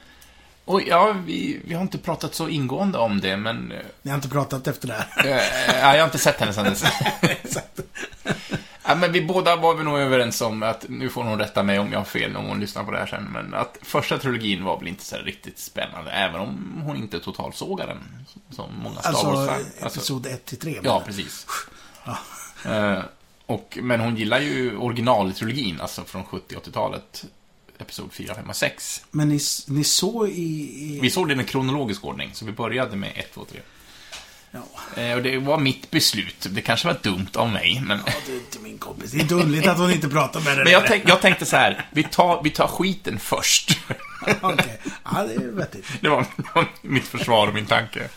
Speaker 2: Och ja, vi, vi har inte pratat så ingående om det, men... eh,
Speaker 1: Ni har inte pratat efter det här. [laughs]
Speaker 2: Eh, ja, jag har inte sett henne sedan dess. [laughs]
Speaker 1: Exakt. [laughs]
Speaker 2: ja, men vi båda var vi nog överens om att, nu får hon rätta mig om jag har fel om hon lyssnar på det här sen, men att första trilogin var väl inte så riktigt spännande, även om hon inte totalt sågade den, som många Star
Speaker 1: Alltså,
Speaker 2: Wars-fan.
Speaker 1: episod 1 till 3.
Speaker 2: Ja, precis. Eh, och, men hon gillar ju originaltrilogin, alltså från 70 80-talet. Episod 4, 5 och 6.
Speaker 1: Men ni, ni såg i... i
Speaker 2: Vi såg den i kronologisk ordning, så vi började med 1, 2, 3.
Speaker 1: ja.
Speaker 2: Eh, och det var mitt beslut. Det kanske var dumt av mig, men...
Speaker 1: ja, du är inte min kompis. Det är underligt att hon inte pratar med dig. [laughs]
Speaker 2: Men jag, tänk, jag tänkte så här, vi tar, vi tar skiten först. [laughs]
Speaker 1: Okej. Ja, det är vettigt.
Speaker 2: Det var, det var mitt försvar och min tanke.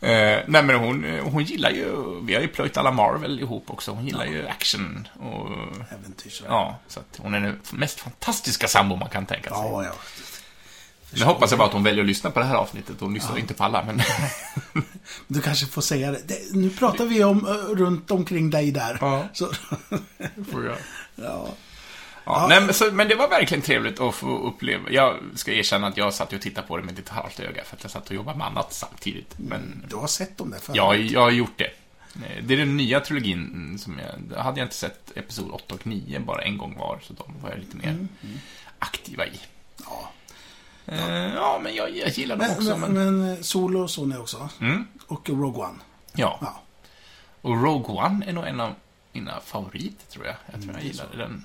Speaker 2: Eh, nej men hon, hon gillar ju, vi har ju plöjt alla Marvel ihop också. Hon gillar ju action och,
Speaker 1: Äventyrs.
Speaker 2: ja, så att hon är den mest fantastiska sambo man kan tänka sig.
Speaker 1: ja, ja.
Speaker 2: Nu hoppas jag bara att hon väljer att lyssna på det här avsnittet. Hon lyssnar ju inte på alla, men... [laughs]
Speaker 1: Du kanske får säga det. det nu pratar vi om eh, runt omkring dig där.
Speaker 2: Ja.
Speaker 1: Så,
Speaker 2: Får jag. [laughs]
Speaker 1: ja.
Speaker 2: Ja, nej, men, så, men det var verkligen trevligt att få uppleva. Jag ska erkänna att jag satt och tittade på det med ett halvt öga för att jag satt och jobbade med annat samtidigt. Men
Speaker 1: Du har sett dem där förut?
Speaker 2: ja, jag har gjort det. Eh, Det är den nya trilogin som jag... Hade jag inte sett Episod 8 och 9 bara en gång var, så de var jag lite mer aktiva i.
Speaker 1: Ja.
Speaker 2: Eh, Ja, men jag, jag gillar dem
Speaker 1: Men,
Speaker 2: också.
Speaker 1: men,
Speaker 2: Men,
Speaker 1: men Solo såg ni också?
Speaker 2: Mm,
Speaker 1: Och Rogue One?
Speaker 2: ja.
Speaker 1: Ja.
Speaker 2: Och Rogue One är nog en av mina favoriter, tror jag. Jag tror
Speaker 1: Mm,
Speaker 2: jag gillade den...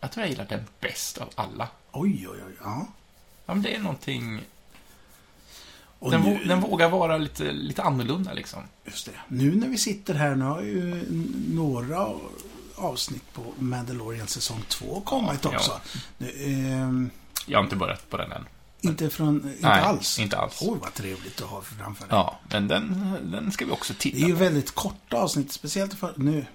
Speaker 2: Jag tror jag gillar den bäst av alla.
Speaker 1: Oj, oj, oj. Ja.
Speaker 2: Ja, men det är någonting... Den,
Speaker 1: nu,
Speaker 2: den vågar vara lite, lite annorlunda, liksom.
Speaker 1: just det. Nu när vi sitter här, nu har ju några avsnitt på Mandalorian säsong 2 kommit
Speaker 2: Ja,
Speaker 1: också. Nu, ehm,
Speaker 2: Jag har inte börjat på den än.
Speaker 1: inte från... Inte
Speaker 2: Nej,
Speaker 1: alls?
Speaker 2: inte alls.
Speaker 1: Oj, vad trevligt att ha framför dig.
Speaker 2: Ja, men den, den ska vi också
Speaker 1: Det
Speaker 2: titta
Speaker 1: är ju
Speaker 2: på.
Speaker 1: väldigt korta avsnitt, speciellt för nu.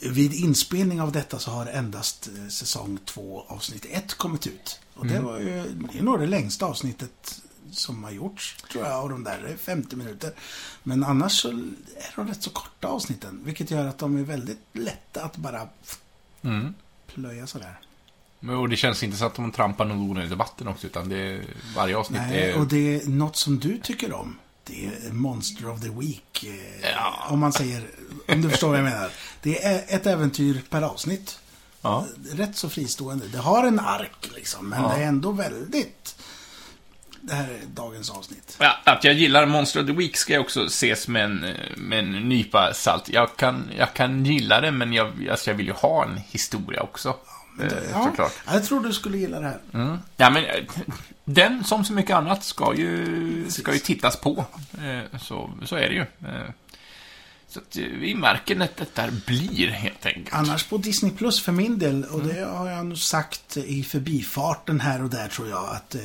Speaker 1: Vid inspelning av detta så har endast eh, säsong 2 avsnitt 1 kommit ut. Och det
Speaker 2: Mm.
Speaker 1: var ju, det är nog det längsta avsnittet som har gjorts, tror jag, av de där. Det är 50 minuter. Men annars så är de rätt så korta avsnitten, vilket gör att de är väldigt lätta att bara
Speaker 2: Mm.
Speaker 1: plöja sådär.
Speaker 2: Och det känns inte så att de trampar någon onödig debatten också, utan det är, varje avsnitt
Speaker 1: Nej,
Speaker 2: är...
Speaker 1: och det är något som du tycker om. Det är Monster of the Week. eh,
Speaker 2: Ja.
Speaker 1: Om man säger, om du förstår vad jag menar. Det är ett äventyr per avsnitt.
Speaker 2: Ja.
Speaker 1: Rätt så fristående. Det har en ark liksom, men
Speaker 2: Ja.
Speaker 1: det är ändå väldigt... Det här är dagens avsnitt.
Speaker 2: Ja, att jag gillar Monster of the Week ska jag också ses med en, med en nypa salt. Jag kan, jag kan gilla det, men jag, alltså jag vill ju ha en historia också. eh,
Speaker 1: Ja,
Speaker 2: såklart.
Speaker 1: Jag tror du skulle gilla det här.
Speaker 2: Mm. Ja, men eh, den, som så mycket annat, ska ju, ska ju tittas på. Eh, Så, så är det ju. Eh, Så att eh, vi märker när detta blir, helt enkelt.
Speaker 1: Annars på Disney Plus för min del, och det har jag nog sagt i förbifarten här och där tror jag, att eh,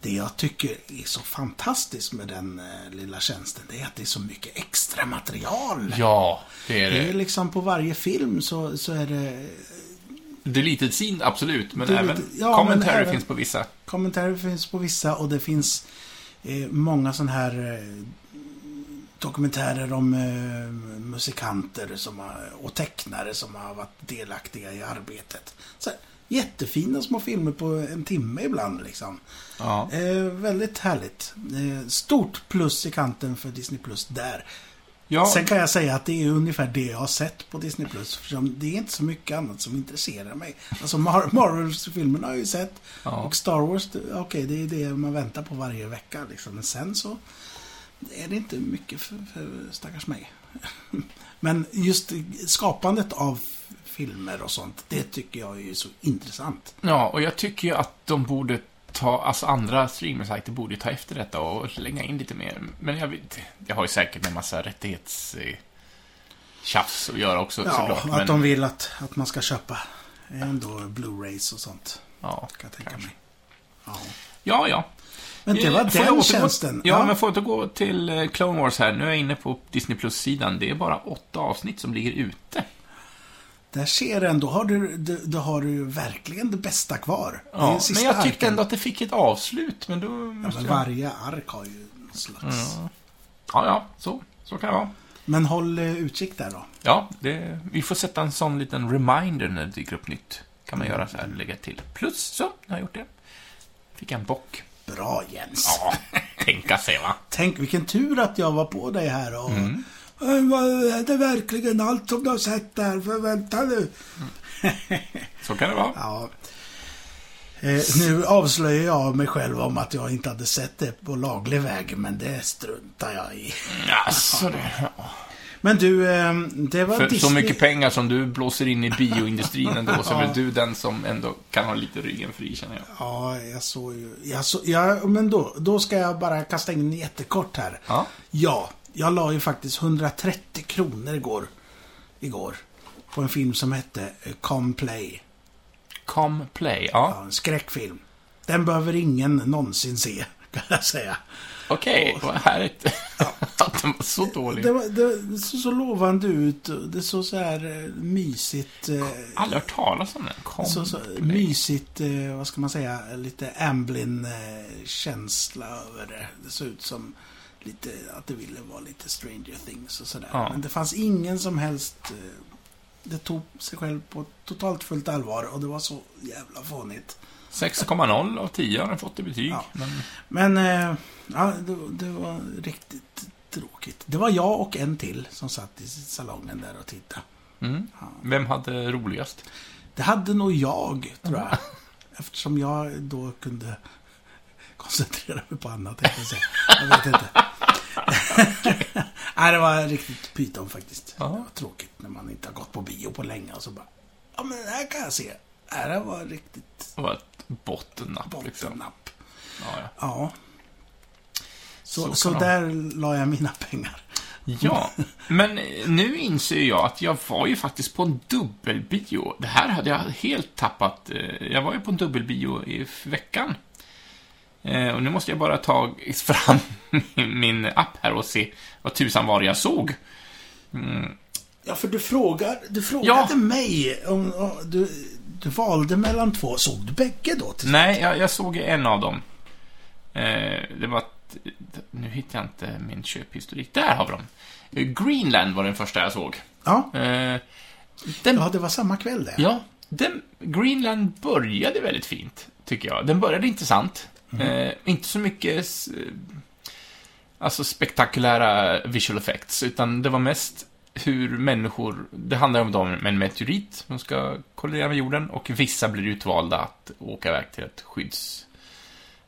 Speaker 1: det jag tycker är så fantastiskt med den eh, lilla tjänsten, det är att det är så mycket extra material.
Speaker 2: Ja, det är
Speaker 1: Det är
Speaker 2: det.
Speaker 1: liksom på varje film så, så är det
Speaker 2: Deleted scene, absolut. Men
Speaker 1: Deleted-
Speaker 2: även
Speaker 1: ja, men
Speaker 2: commentary
Speaker 1: även-
Speaker 2: finns på vissa.
Speaker 1: kommentarer finns på vissa och det finns eh, många sådana här eh, dokumentärer om eh, musikanter som har, och tecknare som har varit delaktiga i arbetet. Så här, jättefina små filmer på en timme ibland liksom.
Speaker 2: Ja.
Speaker 1: Eh, väldigt härligt. Eh, stort plus i kanten för Disney Plus där.
Speaker 2: ja.
Speaker 1: Sen kan jag säga att det är ungefär det jag har sett på Disney Plus. Det är inte så mycket annat som intresserar mig. Alltså Mar- Marvels-filmerna har jag ju sett.
Speaker 2: Ja.
Speaker 1: Och Star Wars, okej, det är det man väntar på varje vecka. Liksom. Men sen så är det inte mycket för, för stackars mig. [laughs] Men just skapandet av filmer och sånt, det tycker jag är så intressant.
Speaker 2: Ja, och jag tycker ju att de borde ta, alltså andra streamersajter borde ta efter detta och slänga in lite mer. Men jag vet, jag har ju säkert en massa rättighets... eh, tjafs att göra också
Speaker 1: Ja,
Speaker 2: såklart.
Speaker 1: att
Speaker 2: Men,
Speaker 1: de vill att, att man ska köpa ändå Blu-rays och sånt.
Speaker 2: ja,
Speaker 1: Kan jag tänka
Speaker 2: kanske.
Speaker 1: mig. Ja.
Speaker 2: ja, ja.
Speaker 1: Men det var
Speaker 2: får
Speaker 1: den
Speaker 2: återgå-
Speaker 1: tjänsten.
Speaker 2: Ja, men får jag återgå till eh, Clone Wars här. Nu är jag inne på Disney Plus-sidan. Det är bara åtta avsnitt som ligger ute.
Speaker 1: Där ser du ändå, har du, då har du verkligen det bästa kvar.
Speaker 2: Ja,
Speaker 1: den
Speaker 2: men jag tyckte
Speaker 1: arken.
Speaker 2: ändå att det fick ett avslut, men då
Speaker 1: Ja, men varje ark har ju en slags...
Speaker 2: Ja. ja, ja, så, så kan det vara.
Speaker 1: Men håll eh, utkik där då.
Speaker 2: Ja, det, vi får sätta en sån liten reminder när det dyker upp nytt. Kan man göra så här, lägga till. Plus, så, nu har jag gjort det. Fick en bock.
Speaker 1: Bra Jens.
Speaker 2: Ja, tänka sig va.
Speaker 1: Tänk vilken tur att jag var på dig här och...
Speaker 2: Mm.
Speaker 1: "Äh, Är det verkligen allt som du har sett där? För vänta nu.
Speaker 2: Så kan det vara.
Speaker 1: Ja. Eh, nu avslöjar jag mig själv om att jag inte hade sett det på laglig väg, men det struntar jag i.
Speaker 2: Jaså det. Ja.
Speaker 1: Men du, eh, det var
Speaker 2: För
Speaker 1: Disney...
Speaker 2: så mycket pengar som du blåser in i bioindustrin ändå, så är väl du den som ändå kan ha lite ryggen fri, känner jag.
Speaker 1: Ja, jag såg ju... Jag så, ja, men då, då ska jag bara kasta in jättekort här.
Speaker 2: Ja.
Speaker 1: Ja, jag la ju faktiskt 130 kronor igår. Igår. På en film som hette eh, Come Play.
Speaker 2: Com Play, ja.
Speaker 1: Ja, en skräckfilm. Den behöver ingen någonsin se, [laughs] kan jag säga.
Speaker 2: Okej, vad härligt. [laughs] Att den var så dålig.
Speaker 1: Det, var, det såg så lovande ut. Det såg så här eh, mysigt... eh,
Speaker 2: Aldrig hört talas om den. Com
Speaker 1: Så, så
Speaker 2: Play.
Speaker 1: mysigt, eh, vad ska man säga, lite Amblin-känsla över det. Det såg ut som lite, att det ville vara lite Stranger Things och sådär.
Speaker 2: Ja.
Speaker 1: Men det fanns ingen som helst... eh, Det tog sig själv på totalt fullt allvar och det var så jävla fånigt.
Speaker 2: 6,0 av 10 har den fått i betyg.
Speaker 1: Ja.
Speaker 2: Men,
Speaker 1: Men, eh, ja, det, det var riktigt tråkigt. Det var jag och en till som satt i salongen där och tittade.
Speaker 2: mm.
Speaker 1: Ja.
Speaker 2: Vem hade roligast?
Speaker 1: Det hade nog jag, tror jag. Eftersom jag då kunde koncentrera mig på annat, jag. Jag vet inte. [laughs] Nej, det var riktigt pyton faktiskt.
Speaker 2: Ja.
Speaker 1: Det var tråkigt när man inte har gått på bio på länge och så bara... Ja, men det här kan jag se. Det här var riktigt
Speaker 2: Det var ett bottennapp, liksom.
Speaker 1: bottennapp.
Speaker 2: Ja, ja.
Speaker 1: Ja. Så,
Speaker 2: Så
Speaker 1: så,
Speaker 2: de-
Speaker 1: där la jag mina pengar.
Speaker 2: Ja, men nu inser jag att jag var ju faktiskt på en dubbelbio. Det här hade jag helt tappat. Eh, Jag var ju på en dubbelbio i veckan. Eh, Och nu måste jag bara ta fram min- min app här och se vad tusan var jag såg. Mm.
Speaker 1: Ja, för du, frågar, du frågade
Speaker 2: Ja.
Speaker 1: mig om... om du, du valde mellan två. Såg du bägge då?
Speaker 2: Nej, jag, jag såg en av dem. Eh, Det var... Nu hittar jag inte min köphistorik. Där har vi dem. Eh, Greenland var den första jag såg.
Speaker 1: Ja,
Speaker 2: Eh, Den
Speaker 1: ja, det var samma kväll det.
Speaker 2: Ja, den, Greenland började väldigt fint, tycker jag. Den började intressant. Eh, inte så mycket eh, alltså spektakulära visual effects, utan det var mest hur människor... Det handlar om dem med en meteorit som ska kollidera med jorden och vissa blir utvalda att åka iväg till ett skydds,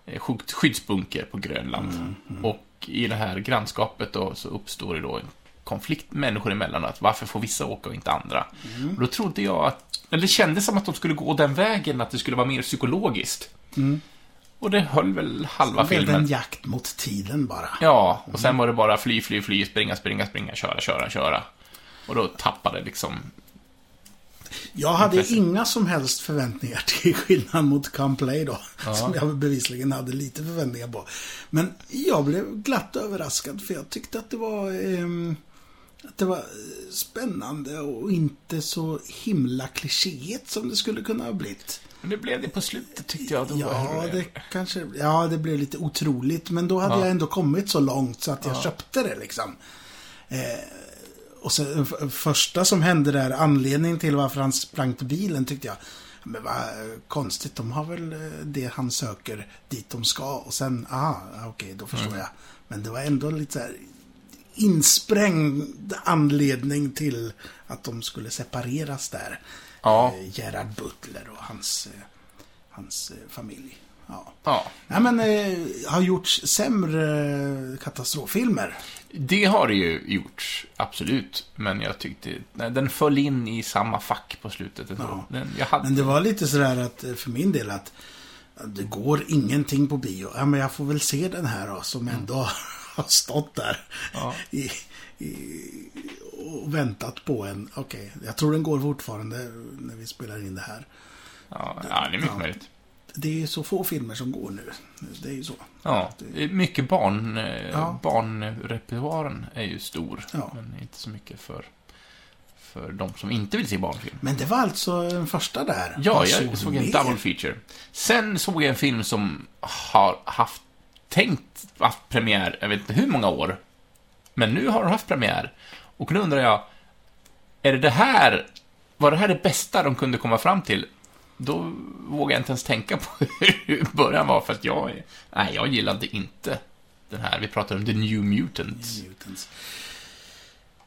Speaker 2: eh, skydd- skyddsbunker på Grönland. Och i det här grannskapet då så uppstår det då en konflikt människor emellan. Att varför får vissa åka och inte andra?
Speaker 1: Mm.
Speaker 2: Och då trodde jag att, eller det kändes som att de skulle gå den vägen, att det skulle vara mer psykologiskt. Och det höll väl halva
Speaker 1: Det blev
Speaker 2: filmen.
Speaker 1: en jakt mot tiden bara.
Speaker 2: Ja, och sen var det bara fly, fly, fly, springa, springa, springa, köra, köra, köra. Och då tappade liksom...
Speaker 1: Jag hade
Speaker 2: Intresse.
Speaker 1: inga som helst förväntningar till skillnad mot Camplay då. Som jag bevisligen hade lite förväntningar på. Men jag blev glatt överraskad för jag tyckte att det var... ehm, att det var eh, spännande och inte så himla klichéigt som det skulle kunna ha blivit.
Speaker 2: Men det blev det på slutet tyckte jag. Var
Speaker 1: Ja, det kanske... Ja, det blev lite otroligt. Men då hade
Speaker 2: Ja.
Speaker 1: jag ändå kommit så långt så att jag
Speaker 2: Ja.
Speaker 1: köpte det liksom. Eh, och sen f- första som hände där, anledningen till varför han sprang till bilen tyckte jag, men vad eh, konstigt, de har väl eh, det han söker dit de ska. Och sen, aha, okej, då förstår
Speaker 2: Mm.
Speaker 1: jag. Men det var ändå lite så här insprängd anledning till att de skulle separeras där.
Speaker 2: Ja.
Speaker 1: Eh, Gerard Butler och hans, eh, hans eh, familj. Ja.
Speaker 2: Ja,
Speaker 1: Nej men, eh, har gjorts sämre katastroffilmer.
Speaker 2: det har det ju gjort, absolut. Men jag tyckte, nej, den föll in i samma fack på slutet.
Speaker 1: Ja.
Speaker 2: Den, jag hade,
Speaker 1: Men det var lite sådär att, eh, för min del, att det går ingenting på bio. Ja, men jag får väl se den här då, som ändå [laughs] har stått där.
Speaker 2: Ja.
Speaker 1: I, i, och väntat på en. Okej, jag tror den går fortfarande när vi spelar in det här.
Speaker 2: ja, ja, det är mycket
Speaker 1: Ja.
Speaker 2: möjligt.
Speaker 1: Det är så få filmer som går nu. Det är ju så.
Speaker 2: Ja, det mycket barn. eh,
Speaker 1: Ja.
Speaker 2: Barnrepertoaren är ju stor,
Speaker 1: Ja.
Speaker 2: men inte så mycket för, för de som inte vill se barnfilm.
Speaker 1: Men det var alltså den första där.
Speaker 2: Ja,
Speaker 1: Vad
Speaker 2: jag såg en
Speaker 1: mer?
Speaker 2: double feature. Sen såg jag en film som har haft tänkt haft premiär, jag vet inte hur många år, men nu har den haft premiär. Och nu undrar jag, är det det här, var det här det bästa de kunde komma fram till? Då vågar jag inte ens tänka på [laughs] hur början var, för att jag, nej, jag gillade inte den här. Vi pratar om The New Mutants.
Speaker 1: Mutants.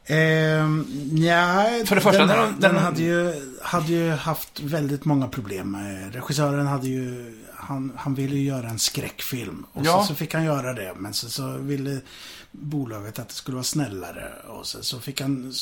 Speaker 1: Ehm, nej,
Speaker 2: För det första,
Speaker 1: den, den,
Speaker 2: de- den-
Speaker 1: hade, ju, hade ju haft väldigt många problem. Eh, Regissören hade ju, han, han ville ju göra en skräckfilm. Och
Speaker 2: Ja.
Speaker 1: så, så fick han göra det. Men så, så ville bolaget att det skulle vara snällare. Och sen så fick han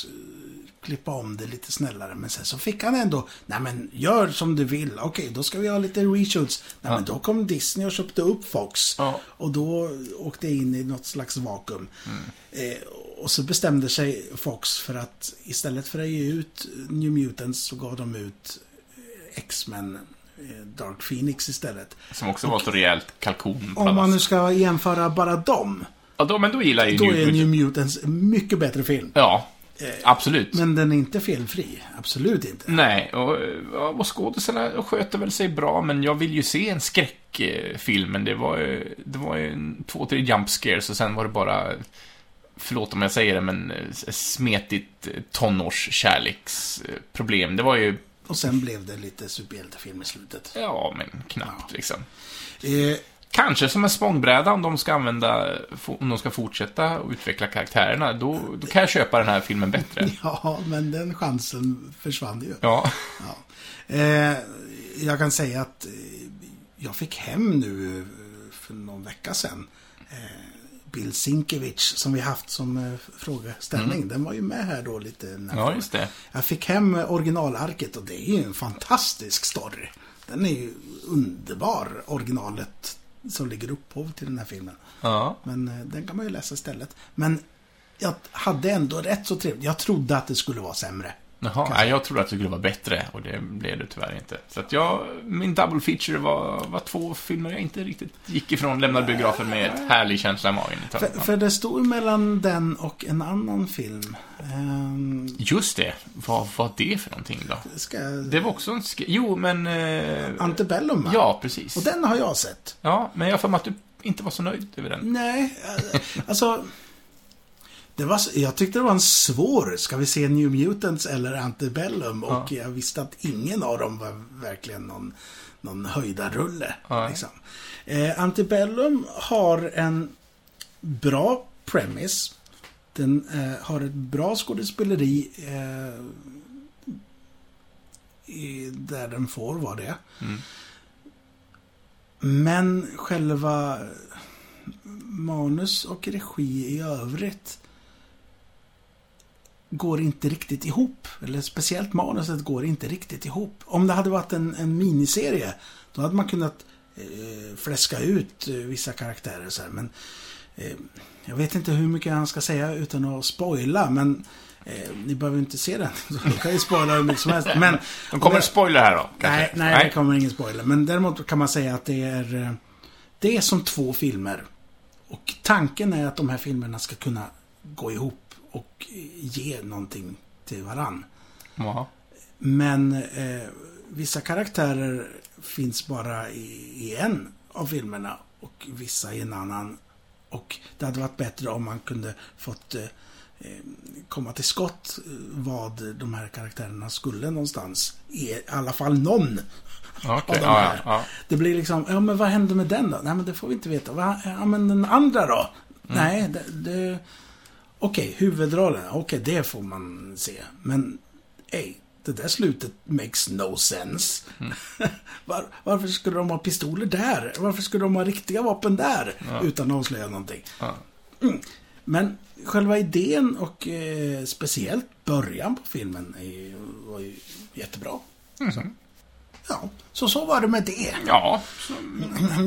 Speaker 1: klippa om det lite snällare. Men sen så fick han ändå, nej men gör som du vill. Okej, då ska vi ha lite reshoots. Nej
Speaker 2: Ja.
Speaker 1: men då kom Disney och köpte upp Fox.
Speaker 2: Ja.
Speaker 1: Och då åkte jag in i något slags vakuum.
Speaker 2: Mm.
Speaker 1: Eh, och så bestämde sig Fox för att istället för att ge ut New Mutants så gav de ut eh, X-Men eh, Dark Phoenix istället.
Speaker 2: Som också var ett rejält kalkon.
Speaker 1: Om man nu ska jämföra bara dem,
Speaker 2: Ja, då, men då gillar jag ju
Speaker 1: då
Speaker 2: New
Speaker 1: är
Speaker 2: Mutants.
Speaker 1: New Mutants mycket bättre film.
Speaker 2: Ja, absolut.
Speaker 1: Men den är inte felfri. Absolut inte.
Speaker 2: Nej, och, ja, och skådisarna sköter väl sig bra, men jag vill ju se en skräckfilm, men det var ju, det var ju en, två, tre jump scares och sen var det bara, förlåt om jag säger det, men eh, smetigt eh, tonårskärleksproblem. Det var ju,
Speaker 1: Och sen blev det lite superhjältefilm i slutet.
Speaker 2: ja, men knappt liksom.
Speaker 1: Eh,
Speaker 2: Kanske som en språngbräda om de ska använda, om de ska fortsätta och utveckla karaktärerna, då, då kan jag köpa den här filmen bättre. [laughs]
Speaker 1: ja, men den chansen försvann ju.
Speaker 2: Ja,
Speaker 1: Ja. Eh, jag kan säga att eh, jag fick hem nu eh, för någon vecka sedan eh, Bill Sienkiewicz som vi haft som eh, frågeställning. Den var ju med här då lite.
Speaker 2: Mm. ja just det.
Speaker 1: Jag fick hem originalarket och det är ju en fantastisk story. Den är ju underbar, originalet som ligger upphov till den här filmen.
Speaker 2: Ja.
Speaker 1: Men eh, den kan man ju läsa istället. Men jag hade ändå rätt så trevligt. Jag trodde att det skulle vara sämre.
Speaker 2: Jaha, nej, jag trodde att det skulle vara bättre och det blev det tyvärr inte. Så att jag, min double feature var, var två filmer jag inte riktigt gick ifrån, lämnade biografen med ett härlig känsla i magen.
Speaker 1: För, för det stod mellan den och en annan film. Ehm,
Speaker 2: Just det, vad var det för någonting då?
Speaker 1: ska.
Speaker 2: Det var också en sk- Jo, men... Eh,
Speaker 1: Antebellum, va?
Speaker 2: ja, precis.
Speaker 1: Och den har jag sett.
Speaker 2: Ja, men jag har för mig att du inte var så nöjd över den.
Speaker 1: Nej, eh, alltså... Det var, jag tyckte det var en svår, ska vi se New Mutants eller Antebellum? Och
Speaker 2: Ja.
Speaker 1: jag visste att ingen av dem var verkligen någon, någon höjdarrulle.
Speaker 2: Ja.
Speaker 1: Liksom. Eh, Antebellum har en bra premise. Den eh, har ett bra skådespeleri eh, i, där den får vara det.
Speaker 2: Mm.
Speaker 1: Men själva manus och regi i övrigt går inte riktigt ihop. Eller speciellt manuset går inte riktigt ihop. Om det hade varit en, en miniserie, då hade man kunnat eh, fläska ut eh, vissa karaktärer så här. Men eh, jag vet inte hur mycket han ska säga utan att spoila, men eh, ni behöver inte se den. [laughs] Då kan jag spoila hur mycket som helst. Men,
Speaker 2: De kommer en spoiler här då, kanske?
Speaker 1: Nej, nej, det kommer ingen spoiler. Men däremot kan man säga att det är, eh, det är som två filmer. Och tanken är att de här filmerna ska kunna gå ihop och ge någonting till varann.
Speaker 2: Jaha.
Speaker 1: Men eh, vissa karaktärer finns bara i, i en av filmerna och vissa i en annan. Och det hade varit bättre om man kunde fått eh, eh, komma till skott eh, vad de här karaktärerna skulle någonstans. I alla fall någon
Speaker 2: Okej,
Speaker 1: av de
Speaker 2: ja, ja,
Speaker 1: här.
Speaker 2: ja.
Speaker 1: Det blir liksom, ja men vad hände med den då? Nej men det får vi inte veta. Va? Ja men den andra då? Nej, det... det... Okej, huvudrollen. Okej, det får man se. Men, ey, det där slutet makes no sense. [laughs] Var, varför skulle de ha pistoler där? Varför skulle de ha riktiga vapen där? Utan att avslöja någonting.
Speaker 2: Ja.
Speaker 1: Mm. Men själva idén och eh, speciellt början på filmen är, var ju jättebra. Så, ja, så så var det med det.
Speaker 2: Ja,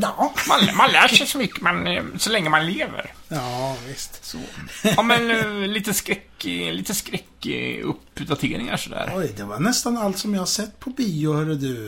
Speaker 1: Ja,
Speaker 2: man, man lär sig så mycket man, eh, så länge man lever.
Speaker 1: ja visst.
Speaker 2: Så. Ja, men eh, lite skräck, eh, lite skräck eh, uppdateringar sådär.
Speaker 1: Oj, det var nästan allt som jag har sett på bio, hörru du.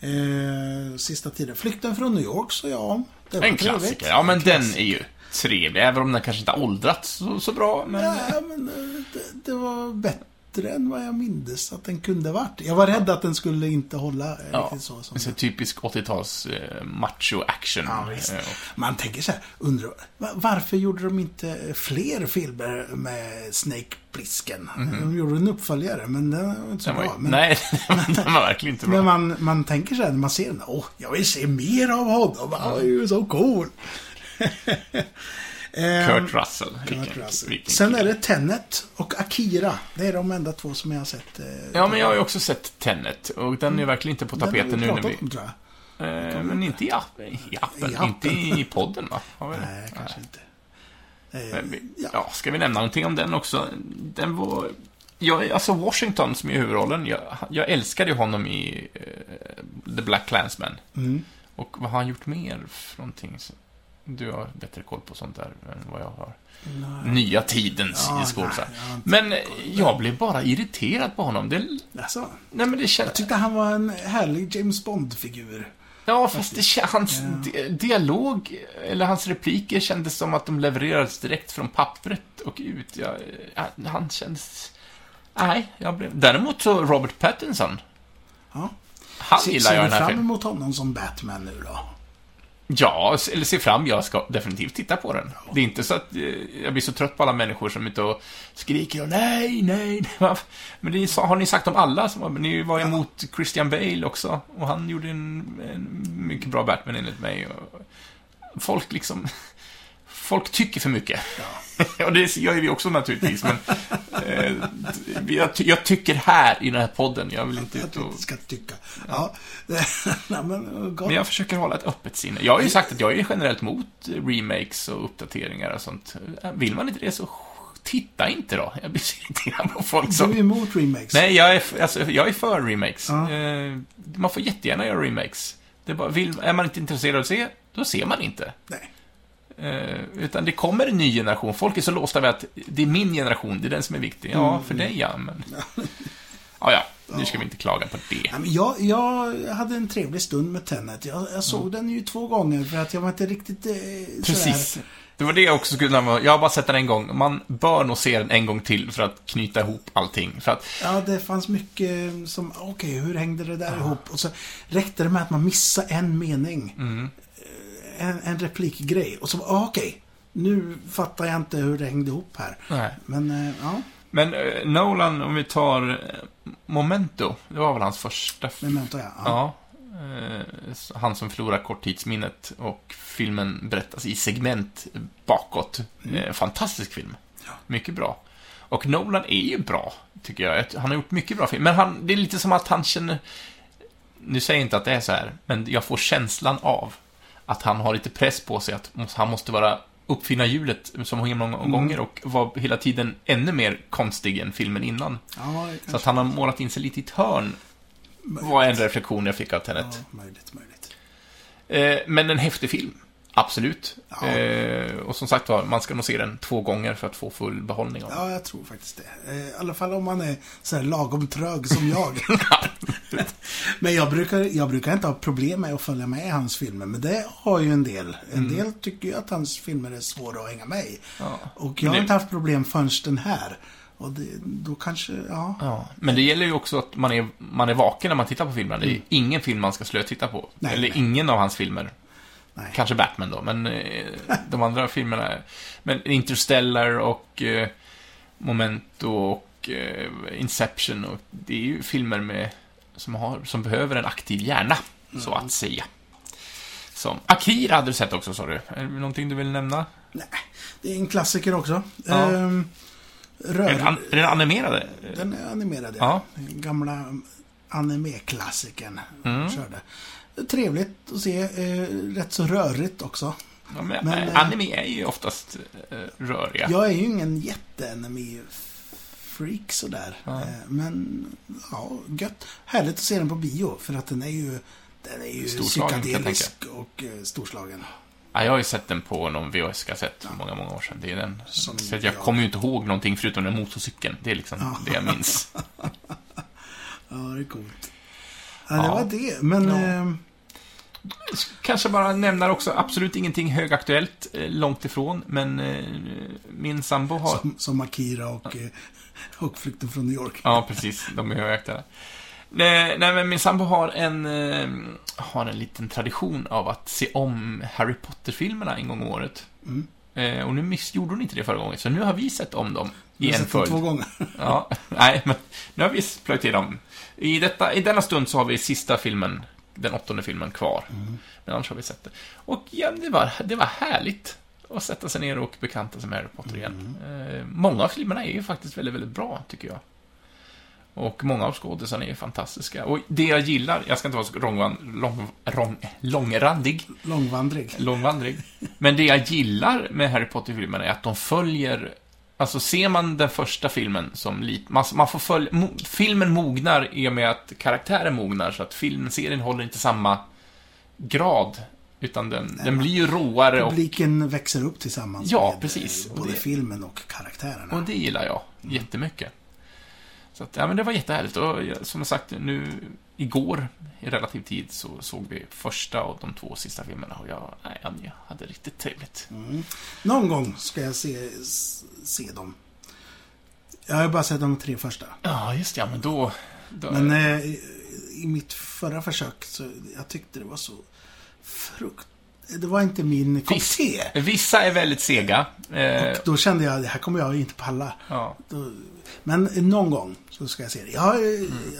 Speaker 1: Eh, sista tiden. Flykten från New York, så ja. Det var
Speaker 2: En
Speaker 1: trevligt.
Speaker 2: klassiker. Ja, men
Speaker 1: En
Speaker 2: den är ju trevlig, även om den kanske inte har åldrats så, så bra. Men...
Speaker 1: Ja, men det, det var bättre än vad jag mindes att den kunde varit. Jag var rädd att den skulle inte hålla eh,
Speaker 2: Ja,
Speaker 1: riktigt så. Som
Speaker 2: det är så typisk 80-tals eh, macho-action.
Speaker 1: Ja, visst.
Speaker 2: Eh,
Speaker 1: Man tänker så här, undrar, va- varför gjorde de inte fler filmer med Snake Plissken? De gjorde en uppföljare, men den var inte så
Speaker 2: var,
Speaker 1: bra. Men,
Speaker 2: Nej, [laughs] den var verkligen inte bra.
Speaker 1: men man, man tänker så här när man ser den, åh, jag vill se mer av honom, han är ju så cool. [laughs] Ehm,
Speaker 2: Kurt Russell.
Speaker 1: Kurt Russell.
Speaker 2: vilken
Speaker 1: Sen är det Tenet och Akira. Det är de enda två som jag har sett. eh,
Speaker 2: Ja, men jag har ju också sett Tenet och den är verkligen inte på tapeten nu när vi...
Speaker 1: om, tror jag.
Speaker 2: Eh, men inte i appen. I appen.
Speaker 1: I appen.
Speaker 2: Inte i podden, va? Det?
Speaker 1: Nej, kanske inte. Eh, ja.
Speaker 2: ja, ska vi nämna någonting om den också? Den var... Jag, alltså Washington som är huvudrollen, jag, jag älskade ju honom i eh, The Black Clansman.
Speaker 1: Mm.
Speaker 2: Och vad har han gjort mer för någonting? Du har bättre koll på sånt där än vad jag har.
Speaker 1: Nej.
Speaker 2: Nya tidens
Speaker 1: Ja,
Speaker 2: skådisar.
Speaker 1: jag
Speaker 2: Men jag blev bara irriterad på honom. Det,
Speaker 1: Alltså,
Speaker 2: nej, men det
Speaker 1: jag
Speaker 2: känns...
Speaker 1: tyckte han var en härlig James Bond-figur.
Speaker 2: Ja, fast det, hans di- dialog, eller hans repliker kändes som att de levererades direkt från pappret och ut. Jag, ja, han kändes... Nej, jag blev... Däremot så Robert Pattinson.
Speaker 1: Ja.
Speaker 2: Han gillar jag
Speaker 1: Ser
Speaker 2: i
Speaker 1: du
Speaker 2: den här
Speaker 1: fram
Speaker 2: filmen.
Speaker 1: emot honom som Batman nu då?
Speaker 2: Ja, eller se fram. Jag ska definitivt titta på den. Det är inte så att eh, jag blir så trött på alla människor som inte och skriker och nej, nej. nej." Men det har ni sagt om alla ni var emot Christian Bale också. Och han gjorde en, en mycket bra Batman enligt mig. Folk liksom... Folk tycker för mycket. [laughs] och det gör ju vi också naturligtvis, men... Eh, jag, jag tycker här i den här podden, jag vill inte ut och...
Speaker 1: inte ska tycka. Ja. [laughs] Nej, men gott.
Speaker 2: Men jag försöker hålla ett öppet sinne. Jag har ju sagt att jag är generellt mot remakes och uppdateringar och sånt. Vill man inte det så titta inte då. Jag blir så irriterad på folk
Speaker 1: Du är
Speaker 2: som...
Speaker 1: emot remakes?
Speaker 2: Nej, jag är, alltså, jag är för remakes.
Speaker 1: Ja.
Speaker 2: Eh, man får jättegärna göra remakes. Det är, bara, vill, är man inte intresserad av att se, då ser man inte.
Speaker 1: Nej.
Speaker 2: Eh, utan det kommer en ny generation. Folk är så låsta vid att det är min generation, det är den som är viktig. Ja,
Speaker 1: Mm.
Speaker 2: för dig ja, men... [laughs] Ja, ja, nu ska vi inte klaga på det.
Speaker 1: Ja, men jag, jag hade en trevlig stund med Tenet. Jag, jag såg den ju två gånger för att jag var inte riktigt eh,
Speaker 2: Precis.
Speaker 1: sådär.
Speaker 2: Det var det jag också skulle nämna. Jag har bara sett den en gång. Man bör nog se den en gång till för att knyta ihop allting. För att,
Speaker 1: Ja, det fanns mycket som, okej, hur hängde det där ihop? Och så räckte det med att man missade en mening.
Speaker 2: mm,
Speaker 1: En, en replikgrej. Och så, ah, okej, nu fattar jag inte hur det hängde ihop här.
Speaker 2: nej.
Speaker 1: Men, eh, ja,
Speaker 2: Men eh, Nolan, om vi tar eh, Momento. Det var väl hans första...
Speaker 1: memento ja. ja.
Speaker 2: Ja. Han som förlorar korttidsminnet och filmen berättas i segment bakåt. Eh, fantastisk film. Mycket bra. Och Nolan är ju bra, tycker jag. Han har gjort mycket bra film. Men han, det är lite som att han känner... Nu säger jag inte att det är så här, men jag får känslan av att han har lite press på sig att han måste vara uppfinna hjulet så många
Speaker 1: Mm.
Speaker 2: gånger och var hela tiden ännu mer konstig än filmen innan.
Speaker 1: Ja,
Speaker 2: Så att han har målat in sig lite i ett hörn var en reflektion jag fick av Tenet.
Speaker 1: Ja, möjligt, möjligt.
Speaker 2: Eh, men en häftig film. Absolut.
Speaker 1: Ja.
Speaker 2: Eh, och som sagt var, man ska nog se den två gånger för att få full behållning av den.
Speaker 1: Ja, jag tror faktiskt det. Eh, I alla fall om man är så här lagom trög som jag. [laughs] men jag brukar, jag brukar inte ha problem med att följa med i hans filmer. Men det har ju en del. En del tycker ju att hans filmer är svåra att hänga med i.
Speaker 2: Ja.
Speaker 1: Och jag har
Speaker 2: Det-
Speaker 1: inte haft problem förrän den här. Och det, då kanske, ja.
Speaker 2: Ja, men det gäller ju också att man är, man är vaken när man tittar på filmerna. Det är ingen film man ska slötitta på.
Speaker 1: Mm. Nej,
Speaker 2: Eller
Speaker 1: nej.
Speaker 2: ingen av hans filmer.
Speaker 1: Nej.
Speaker 2: Kanske Batman då, men eh, [laughs] de andra filmerna. Men Interstellar och eh, Momento och eh, Inception. Och det är ju filmer med, som, har, som behöver en aktiv hjärna, så
Speaker 1: Mm.
Speaker 2: att säga. Som Akira hade du sett också, sa du. Är det någonting du vill nämna?
Speaker 1: Nej, det är en klassiker också.
Speaker 2: Ja.
Speaker 1: Ehm, rör,
Speaker 2: Är den, an, är den animerade?
Speaker 1: Den är animerad,
Speaker 2: Ja.
Speaker 1: ja. Den gamla anime-klassikern
Speaker 2: Mm.
Speaker 1: körde. Trevligt att se. Eh, rätt så rörigt också.
Speaker 2: Ja, men,
Speaker 1: Men,
Speaker 2: eh,
Speaker 1: eh,
Speaker 2: anime är ju oftast eh, röriga.
Speaker 1: Jag är ju ingen jätte-anime-freak sådär.
Speaker 2: Ja.
Speaker 1: Eh, men, ja, gött. Härligt att se den på bio, för att den är ju den är ju psykedelisk och storslagen.
Speaker 2: Ja, jag har ju sett den på någon VHS-kassett för många, många år sedan. Det är den.
Speaker 1: Som
Speaker 2: så jag
Speaker 1: jag-
Speaker 2: kommer ju inte ihåg någonting förutom den motorcykeln. Det är liksom
Speaker 1: Ja.
Speaker 2: det jag minns. [laughs]
Speaker 1: Ja, det är coolt. Ja, det var det. Men,
Speaker 2: Ja.
Speaker 1: eh,
Speaker 2: Kanske bara nämna också absolut ingenting högaktuellt, eh, långt ifrån, men eh, min sambo har...
Speaker 1: som, som Akira och, eh, och Flykten från New York.
Speaker 2: Ja, precis. De är högaktuella. Nej, men min sambo har en, har en liten tradition av att se om Harry Potter-filmerna en gång om året.
Speaker 1: Mm.
Speaker 2: Och nu miss, gjorde hon inte det förra gången, så nu har vi sett om dem i en följd.
Speaker 1: två gånger.
Speaker 2: Ja, [laughs] nej, men nu har vi plöjt i dem. I, detta, I denna stund så har vi sista filmen, den åttonde filmen, kvar. Men annars har vi sett det. Och ja, det var, det var härligt att sätta sig ner och bekanta sig med Harry Potter igen. Eh, många av filmerna är ju faktiskt väldigt, väldigt bra, tycker jag. Och många av skådisarna är fantastiska. Och det jag gillar, jag ska inte vara så långvan, lång, lång, långrandig,
Speaker 1: Långvandrig.
Speaker 2: långvandrig. Men det jag gillar med Harry Potter-filmerna är att de följer... Alltså ser man den första filmen som lite... Man, man får följa... Mo, filmen mognar i och med att karaktären mognar, så att filmserien håller inte samma grad. Utan den, den blir ju råare och,
Speaker 1: Publiken växer upp tillsammans
Speaker 2: Ja,
Speaker 1: med
Speaker 2: precis.
Speaker 1: eh,
Speaker 2: Och
Speaker 1: både
Speaker 2: det-
Speaker 1: filmen och karaktärerna.
Speaker 2: och det gillar jag jättemycket. Så att, ja men det var jättehärligt. Och jag- som sagt, nu igår i relativ tid så såg vi första av de två sista filmerna och jag, nej, jag hade riktigt trevligt.
Speaker 1: Mm. Någon gång ska jag se, se dem. Jag har bara sett de tre första.
Speaker 2: Ja, just det, ja, men då... då
Speaker 1: Men eh, i mitt förra försök så jag tyckte det var så frukt... Det var inte min kopp
Speaker 2: Visst.
Speaker 1: te.
Speaker 2: Vissa är väldigt sega. Eh,
Speaker 1: Och då kände jag, det här kommer jag inte palla.
Speaker 2: ja.
Speaker 1: Men någon gång så ska jag se det. Jag har,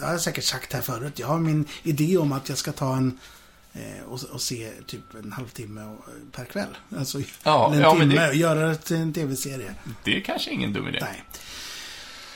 Speaker 1: jag har säkert sagt här förut, jag har min idé om att jag ska ta en eh, och, och se typ en halvtimme och- per kväll. Alltså,
Speaker 2: Ja,
Speaker 1: eller en
Speaker 2: ja,
Speaker 1: timme
Speaker 2: det-
Speaker 1: och göra det till en tv-serie.
Speaker 2: Det är kanske ingen dum idé.
Speaker 1: Nej.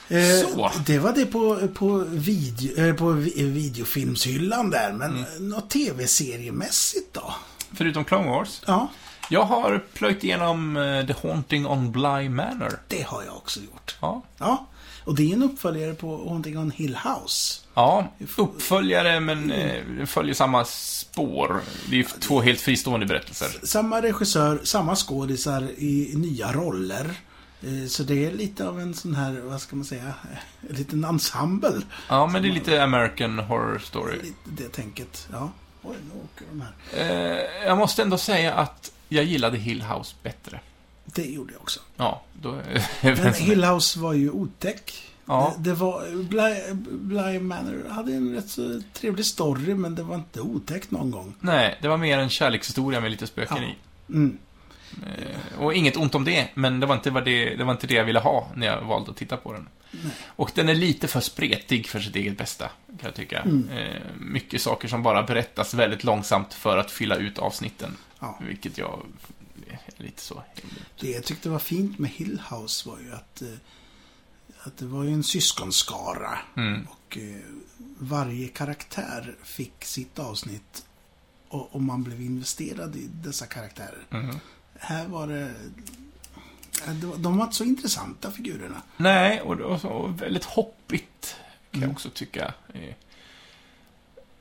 Speaker 1: Eh,
Speaker 2: Så.
Speaker 1: Det var det på, på, video, eh, på vi- videofilmshyllan där. Men
Speaker 2: Mm.
Speaker 1: något tv-seriemässigt då?
Speaker 2: Förutom Clone Wars.
Speaker 1: Ja,
Speaker 2: Jag har plöjt igenom eh, The Haunting on Bly Manor.
Speaker 1: det har jag också gjort.
Speaker 2: Ja.
Speaker 1: Ja, och det är en uppföljare på Haunting on Hill House.
Speaker 2: Ja, uppföljare men eh, följer samma spår. Det är ju två helt fristående berättelser.
Speaker 1: Samma regissör, samma skådisar i nya roller. Eh, Så det är lite av en sån här, vad ska man säga, [laughs] en liten ensemble.
Speaker 2: Ja, men det är lite American Horror Story.
Speaker 1: Det tänket. Ja. Oj, nu åker de här.
Speaker 2: Eh, jag måste ändå säga att jag gillade Hill House bättre.
Speaker 1: Det gjorde jag också.
Speaker 2: Ja, då [laughs]
Speaker 1: Men Hill House var ju otäck.
Speaker 2: Ja.
Speaker 1: Det, det var, Bly, Bly Manor hade en rätt så trevlig story, men det var inte otäckt någon gång.
Speaker 2: Nej, det var mer en kärlekshistoria med lite spöken
Speaker 1: Ja.
Speaker 2: i.
Speaker 1: Mm.
Speaker 2: Eh, Och inget ont om det, men det var, inte vad det, det var inte det jag ville ha när jag valde att titta på den. Och den är lite för spretig för sitt eget bästa, kan jag tycka.
Speaker 1: Mm.
Speaker 2: Eh, mycket saker som bara berättas väldigt långsamt för att fylla ut avsnitten.
Speaker 1: Ja.
Speaker 2: Vilket jag är lite så...
Speaker 1: Det jag tyckte var fint med Hill House var ju att, eh, att det var ju en syskonskara.
Speaker 2: Mm.
Speaker 1: Och varje karaktär fick sitt avsnitt och, och man blev investerad i dessa karaktärer.
Speaker 2: Mm.
Speaker 1: Här var det... De var inte så intressanta, figurerna.
Speaker 2: Nej, och, och, och väldigt hoppigt kan
Speaker 1: Mm.
Speaker 2: jag också tycka.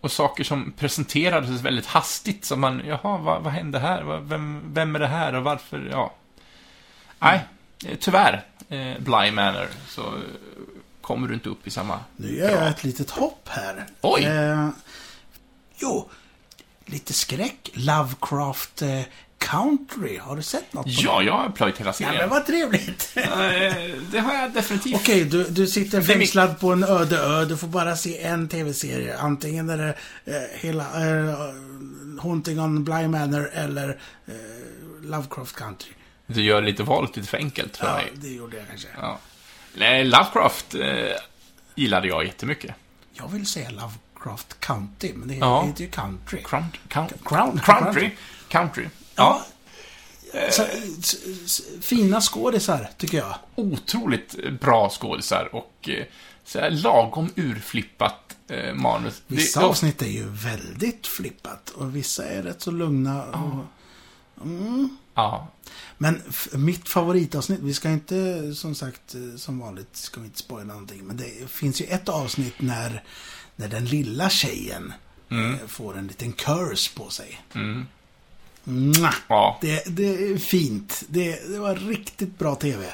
Speaker 2: Och saker som presenterades väldigt hastigt, som man, jaha, vad, vad hände här? Vem, vem är det här och varför? Ja. Nej, eh, tyvärr, eh, Bly Manor, så eh, kommer du inte upp i samma...
Speaker 1: Nu gör jag ett litet hopp här.
Speaker 2: Oj!
Speaker 1: Eh, jo, lite skräck. Lovecraft eh, Country. Har du sett något på
Speaker 2: Ja,
Speaker 1: det?
Speaker 2: jag har plöjt hela
Speaker 1: Ja,
Speaker 2: serien.
Speaker 1: men vad trevligt. [laughs]
Speaker 2: Eh, det har jag definitivt.
Speaker 1: Okej, du, du sitter fängslad på en öde ö. Du får bara se en tv-serie. Antingen är det eh, hela eh, Haunting on Bly Manor eller eh, Lovecraft Country.
Speaker 2: Du gör lite valet lite för enkelt för
Speaker 1: Ja,
Speaker 2: mig.
Speaker 1: det gjorde jag kanske.
Speaker 2: Ja. Nej, Lovecraft eh, gillade jag jättemycket.
Speaker 1: Jag vill säga Lovecraft County, men det
Speaker 2: Ja.
Speaker 1: heter ju Country.
Speaker 2: Crown, count,
Speaker 1: Crown-
Speaker 2: country. Country. Ja.
Speaker 1: Så, fina skådisar, tycker jag.
Speaker 2: Otroligt bra skådisar och eh, så här lagom urflippat eh, manus.
Speaker 1: Vissa
Speaker 2: det,
Speaker 1: avsnitt är ju väldigt flippat och vissa är rätt så lugna. Och,
Speaker 2: Ja.
Speaker 1: Men f- mitt favoritavsnitt, vi ska inte som sagt eh, som vanligt ska vi inte spoila någonting. Men det finns ju ett avsnitt när, när den lilla tjejen eh, får en liten curse på sig.
Speaker 2: Mm.
Speaker 1: Mwah!
Speaker 2: Ja.
Speaker 1: Det, det är fint. Det, det var riktigt bra TV.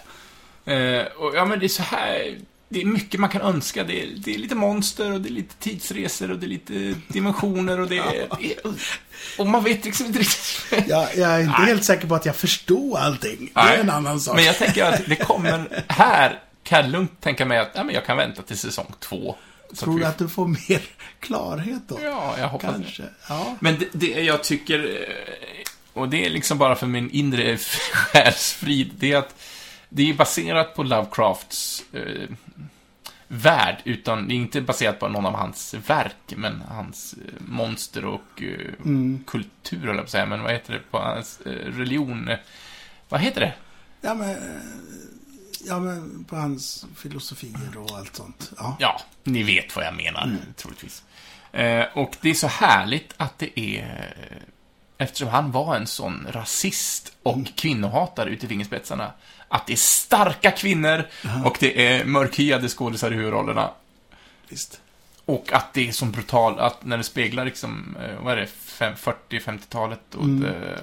Speaker 2: Eh, och, ja, men det är så här... Det är mycket man kan önska. Det är, det är lite monster och det är lite tidsresor och det är lite dimensioner och det är... är och man vet liksom inte riktigt...
Speaker 1: Jag, jag är inte
Speaker 2: Nej.
Speaker 1: helt säker på att jag förstår allting. Det är en annan sak.
Speaker 2: Men jag tänker att det kommer... Här kan jag lugnt tänka mig att ja, men jag kan vänta till säsong två.
Speaker 1: Tror du att du får mer [laughs] klarhet då?
Speaker 2: Ja, jag hoppas det.
Speaker 1: Kanske. Ja.
Speaker 2: Men det, det jag tycker, eh, och det är liksom bara för min inre [laughs] själsfrid, det är att det är baserat på Lovecrafts eh, värld, utan det är inte baserat på någon av hans verk, men hans eh, monster och eh,
Speaker 1: Mm.
Speaker 2: kultur, jag på säga, men vad heter det, på hans eh, religion, eh, vad heter det?
Speaker 1: Ja, men, ja, men på hans filosofier och allt sånt. Ja.
Speaker 2: Ja, ni vet vad jag menar, troligtvis. Eh, och det är så härligt att det är... Eftersom han var en sån rasist och kvinnohatare ut i fingerspetsarna. Att det är starka kvinnor och det är mörkhyade skådisar i huvudrollerna.
Speaker 1: Visst.
Speaker 2: Och att det är så brutalt, att när det speglar liksom, eh, vad är det, fem- 40-50-talet och
Speaker 1: Mm.
Speaker 2: det,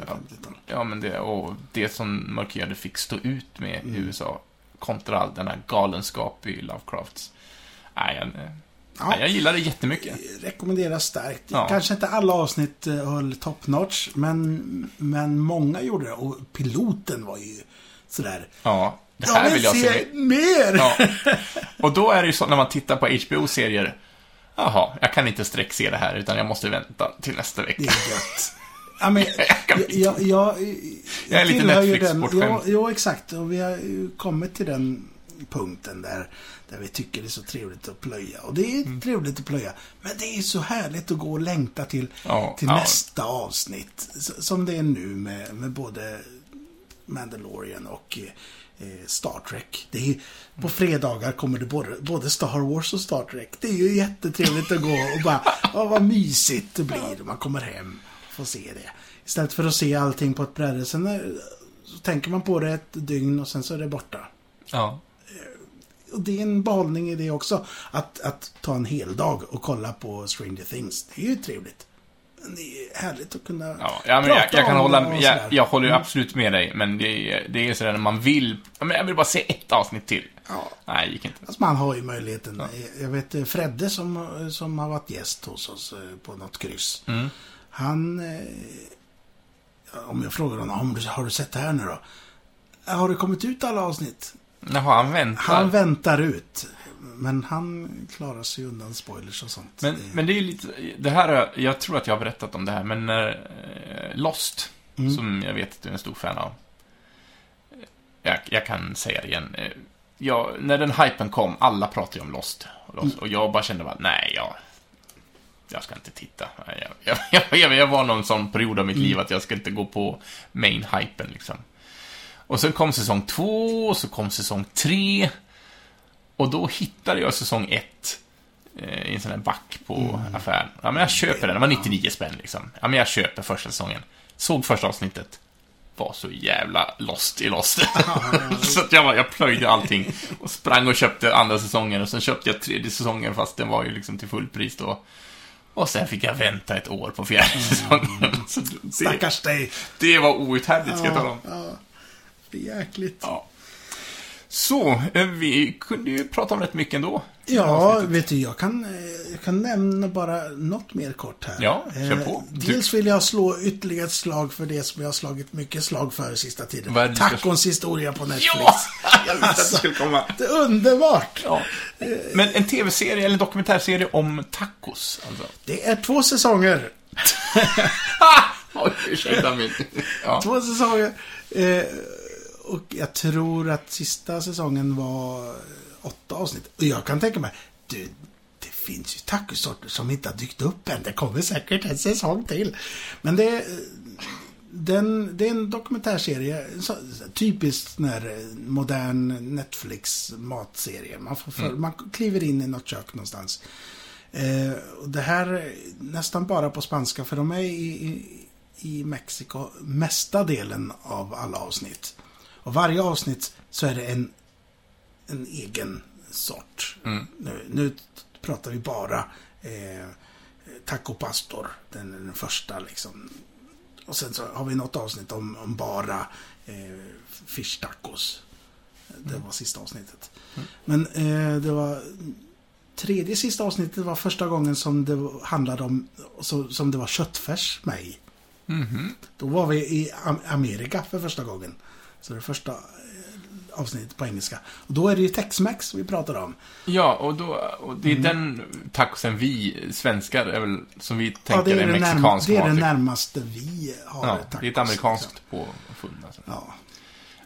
Speaker 2: Ja, men det, och det som mörkhyade fick stå ut med i USA kontra all den här galenskap i Lovecrafts. Nej, jag,
Speaker 1: Ja.
Speaker 2: nej, jag gillar det jättemycket.
Speaker 1: Rekommenderas starkt.
Speaker 2: Ja.
Speaker 1: Kanske inte alla avsnitt eh, höll top notch, men, men många gjorde det. Och piloten var ju sådär.
Speaker 2: Ja, det
Speaker 1: Jag
Speaker 2: här
Speaker 1: vill
Speaker 2: vill jag
Speaker 1: se
Speaker 2: se.
Speaker 1: mer!
Speaker 2: Ja. [laughs] Och då är det ju så när man tittar på HBO-serier. Jaha, jag kan inte sträckse det här utan jag måste vänta till nästa
Speaker 1: Det
Speaker 2: vecka.
Speaker 1: är gött. Ja, men, [laughs] jag, jag, jag,
Speaker 2: Jag är lite Netflix-bortskämd.
Speaker 1: Jo, exakt. Och vi har ju kommit till den punkten där, där vi tycker det är så trevligt att plöja. Och det är
Speaker 2: Mm.
Speaker 1: trevligt att plöja. Men det är så härligt att gå och längta till,
Speaker 2: Ja,
Speaker 1: till
Speaker 2: ja.
Speaker 1: nästa avsnitt. Som det är nu med, med både Mandalorian och eh, Star Trek. Det är, på fredagar kommer det både, både Star Wars och Star Trek. Det är ju jättetrevligt att gå och bara, [laughs] åh vad mysigt det blir. Man kommer hem får se det. Istället för att se allting på ett bräde. Sen är, så tänker man på det ett dygn och sen så är det borta.
Speaker 2: Ja.
Speaker 1: Och det är en behållning i det också. Att, att ta en hel dag och kolla på Stranger Things. Det är ju trevligt. Det är härligt att kunna
Speaker 2: Ja, ja men jag, jag kan hålla, jag, jag håller ju
Speaker 1: Mm.
Speaker 2: absolut med dig, men det är, det är sådär när man vill, ja, men jag vill bara se ett avsnitt till.
Speaker 1: Ja.
Speaker 2: Nej, det gick inte.
Speaker 1: Alltså man har ju möjligheten. Jag vet eh, Fredde som, som har varit gäst hos oss eh, på något kryss.
Speaker 2: Mm.
Speaker 1: Han... eh, Om jag frågar honom, "Har du- sett det här nu då? "Ja, Har det kommit ut alla avsnitt?
Speaker 2: Jaha, han väntar.
Speaker 1: Han väntar ut. Men han klarar sig undan spoilers och sånt.
Speaker 2: Men,
Speaker 1: Det-
Speaker 2: men det är ju lite, det här, jag tror att jag har berättat om det här, men eh, Lost,
Speaker 1: Mm.
Speaker 2: som jag vet att du är en stor fan av. Jag, jag kan säga det igen. Eh, Jag, när den hypen kom, alla pratade ju om Lost. Och, Lost,
Speaker 1: Mm.
Speaker 2: och jag bara kände bara, nej, jag, jag ska inte titta. Jag, [laughs] jag, jag, jag var någon sån period av mitt liv att jag ska inte gå på main-hypen liksom. Och sen kom säsong två, och så kom säsong tre. Och då hittade jag säsong ett eh, i en sån här back på affären. Ja, men jag köper den. Det var 99 spänn liksom. Ja, men jag köper första säsongen. Såg första avsnittet. var så jävla lost i Lost. [laughs] [laughs] så att jag, var, jag plöjde allting och sprang och köpte andra säsongen och sen köpte jag tredje säsongen fast den var ju liksom till fullpris då. Och sen fick jag vänta ett år på fjärde säsongen. [laughs] Det,
Speaker 1: Stackars dig.
Speaker 2: det var outhärdligt, ska jag tala om.
Speaker 1: Ja, det är jäkligt.
Speaker 2: Ja. Så, eh, vi kunde ju prata om rätt mycket ändå.
Speaker 1: Ja, vet du, jag kan, eh, jag kan nämna bara något mer kort här.
Speaker 2: Ja, kör
Speaker 1: Eh,
Speaker 2: på. Du-
Speaker 1: Dels vill jag slå ytterligare ett slag för det som jag har slagit mycket slag för sista tiden.
Speaker 2: Vad ska-
Speaker 1: Tacons historia på Netflix.
Speaker 2: Ja! Jag visste att det skulle komma.
Speaker 1: Det är underbart!
Speaker 2: Ja. Men en tv-serie eller en dokumentärserie om tacos, alltså.
Speaker 1: Det är två säsonger. [laughs]
Speaker 2: Oj, ursäkta min. [laughs] Ja.
Speaker 1: Två säsonger. Eh, och jag tror att sista säsongen var åtta avsnitt. Och jag kan tänka mig, du, det finns ju tacosorter som inte har dykt upp än. Det kommer säkert en säsong till. Men det är, den, det är en dokumentärserie. Typiskt sån här eh, modern Netflix-matserie. Man, får för, man kliver in i något kök någonstans. Eh, och det här är nästan bara på spanska för de är i, i, i Mexiko mesta delen av alla avsnitt. Och varje avsnitt så är det en, en egen sort.
Speaker 2: Mm.
Speaker 1: Nu, nu pratar vi bara eh, Taco Pastor, den, den första liksom. Och sen så har vi något avsnitt om, om bara eh, fish tacos. Det var sista avsnittet. Men eh, det var tredje sista avsnittet var första gången som det handlade om, så, som det var köttfärs med i.
Speaker 2: Mhm.
Speaker 1: Då var vi i Am- Amerika för första gången. Så det första eh, avsnittet på engelska. Och då är det ju Tex-Mex vi pratar om.
Speaker 2: Ja, och, då, och det är
Speaker 1: Mm.
Speaker 2: den tacosen vi svenskar är väl, som vi tänker
Speaker 1: det är,
Speaker 2: är, mexikansk
Speaker 1: det, är det
Speaker 2: mat.
Speaker 1: närmaste vi har
Speaker 2: Ja,
Speaker 1: tacos,
Speaker 2: det är ett amerikanskt påfund. Alltså.
Speaker 1: Ja.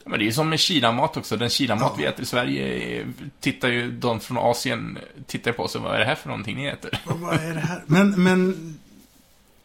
Speaker 2: Men det är ju som med kinamat också. Den kinamat
Speaker 1: Ja.
Speaker 2: vi äter i Sverige tittar ju de från Asien tittar på oss och vad är det här för någonting ni äter?
Speaker 1: Och vad är det här? Men, men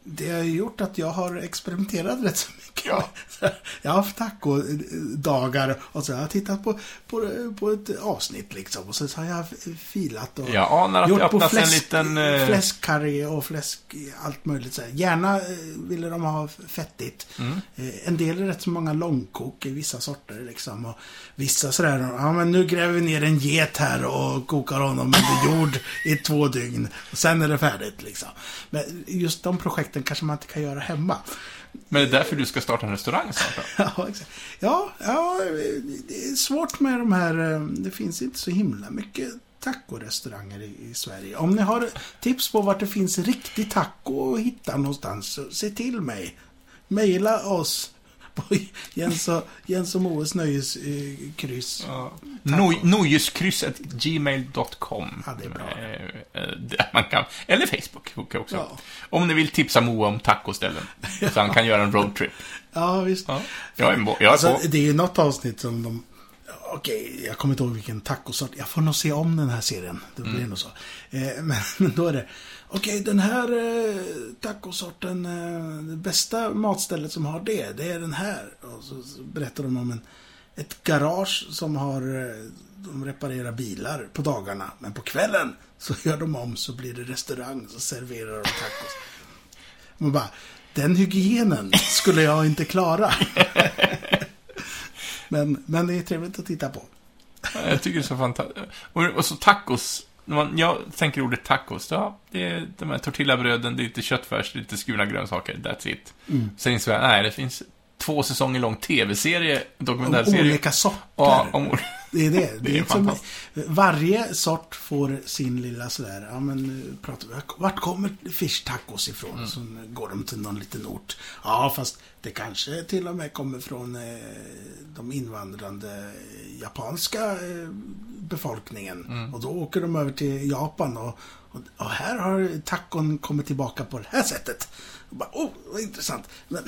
Speaker 1: det har ju gjort att jag har experimenterat rätt så mycket.
Speaker 2: Ja. [laughs]
Speaker 1: Jag har haft tacodagar och så har jag tittat på, på, på ett avsnitt liksom. Och så har jag filat och
Speaker 2: Jag anar att det
Speaker 1: gjort på
Speaker 2: öppnas en
Speaker 1: fläsk,
Speaker 2: liten... eh,
Speaker 1: fläskkarré och fläsk, allt möjligt. Så här. Gärna eh, ville de ha fettigt.
Speaker 2: Mm.
Speaker 1: Eh, En del är rätt så många långkok i vissa sorter liksom. Och vissa sådär, ja men nu gräver vi ner en get här och kokar honom under [laughs] jord i två dygn. Och sen är det färdigt liksom. Men just de projekten kanske man inte kan göra hemma.
Speaker 2: Men det är därför du ska starta en restaurang snart då? [laughs]
Speaker 1: Ja, exakt. Ja, ja, det är svårt med de här, eh, det finns inte så himla mycket tacorestauranger i, i Sverige. Om ni har tips på vart det finns riktig taco att hitta någonstans, så se till mig. Maila oss på Jens och, Jens och Moes nöjeskryss.
Speaker 2: Ja. Noj- Nojeskryss.gmail.com
Speaker 1: Ja, det är bra.
Speaker 2: Eh, eh, där man kan, eller Facebook också.
Speaker 1: Ja.
Speaker 2: Om ni vill tipsa Moa om tacoställen. [laughs] Så han kan göra en roadtrip.
Speaker 1: Ja, visst.
Speaker 2: Ja. Jag är, jag är
Speaker 1: Alltså,
Speaker 2: på.
Speaker 1: det är ju något avsnitt som de... Okej, jag kommer inte ihåg vilken tacosort. Jag får nog se om den här serien. Det blir
Speaker 2: Mm.
Speaker 1: nog så. Eh, men, [laughs] men då är det... Okej, den här eh, tacosorten, eh, det bästa matstället som har det, det är den här. Och så, så berättar de om en, ett garage som har... Eh, de reparerar bilar på dagarna. Men på kvällen så [laughs] gör de om så blir det restaurang. Så serverar de tacos. Man bara, den hygienen skulle jag inte klara. [laughs] men, men det är trevligt att titta på.
Speaker 2: Jag tycker det är så fantastiskt. Och, och så tacos. När man, jag tänker ordet tacos, ja, det är de här tortillabröden, det är lite köttfärs, det är lite skurna grönsaker, that's it.
Speaker 1: Mm.
Speaker 2: Sen insåg jag, nej, det finns två säsonger lång tv-serie,
Speaker 1: Om
Speaker 2: dokumentärserie.
Speaker 1: olika sorter.
Speaker 2: Ja, om,
Speaker 1: Det är det. Det, [laughs]
Speaker 2: Det
Speaker 1: är
Speaker 2: är
Speaker 1: inte som,
Speaker 2: fantastiskt.
Speaker 1: varje sort får sin lilla sådär, ja men nu pratar vi, vart kommer fish tacos ifrån?
Speaker 2: Mm.
Speaker 1: Så går de till någon liten ort. Ja, fast det kanske till och med kommer från eh, de invandrande japanska eh, befolkningen.
Speaker 2: Mm.
Speaker 1: Och då åker de över till Japan och, och, och här har tacon kommit tillbaka på det här sättet. Och bara, oh, vad intressant. Men,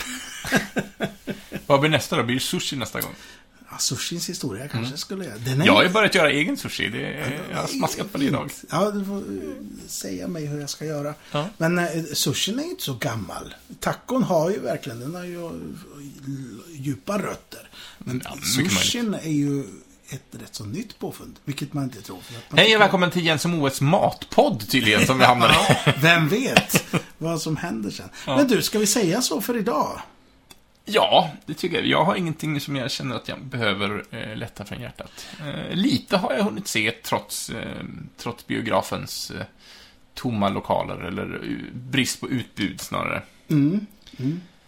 Speaker 1: [laughs]
Speaker 2: vad blir nästa då? Blir det sushi nästa gång?
Speaker 1: Ja, sushins historia kanske skulle jag. Den är
Speaker 2: Jag har ju börjat göra egen sushi, det är, jag har smaskat på det idag.
Speaker 1: Ja, du får eh, säga mig hur jag ska göra.
Speaker 2: Ja.
Speaker 1: Men eh, sushin är ju inte så gammal. Tacon har ju verkligen, den har ju djupa rötter. Men
Speaker 2: Ja,
Speaker 1: sushin är ju ett rätt så nytt påfund, vilket man inte tror. Man
Speaker 2: Hej och välkommen till Jens Moes matpodd tydligen, som vi hamnade i. [laughs]
Speaker 1: Vem vet vad som händer sen.
Speaker 2: Ja.
Speaker 1: Men du, ska vi säga så för idag?
Speaker 2: Ja, det tycker jag. Jag har ingenting som jag känner att jag behöver eh, lätta från hjärtat. Eh, lite har jag hunnit se trots, eh, trots biografens eh, tomma lokaler, eller eh, brist på utbud snarare.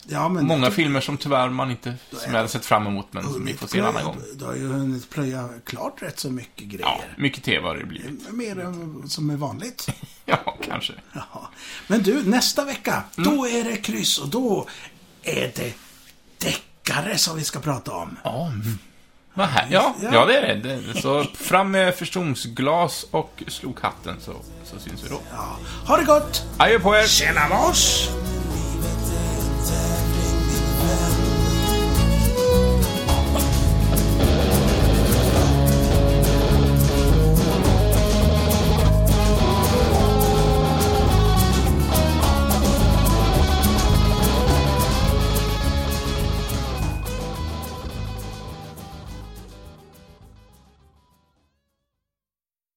Speaker 1: Ja, men
Speaker 2: Många filmer som tyvärr man inte, som jag hade sett fram emot, men som vi får se en annan gång.
Speaker 1: Du har ju hunnit plöja klart rätt så mycket grejer.
Speaker 2: Ja, mycket TV har det blivit.
Speaker 1: Mer än som är vanligt. [laughs]
Speaker 2: Ja, kanske.
Speaker 1: Ja. Men du, nästa vecka,
Speaker 2: Mm.
Speaker 1: då är det kryss och då är det deckare som vi ska prata om.
Speaker 2: Ja, vad här? Ja,
Speaker 1: ja.
Speaker 2: ja det är det. Så fram med förstoringsglas och slog hatten så, så syns vi då.
Speaker 1: Ja. Ha det gott!
Speaker 2: Adjö på er!
Speaker 1: Tjena Lars!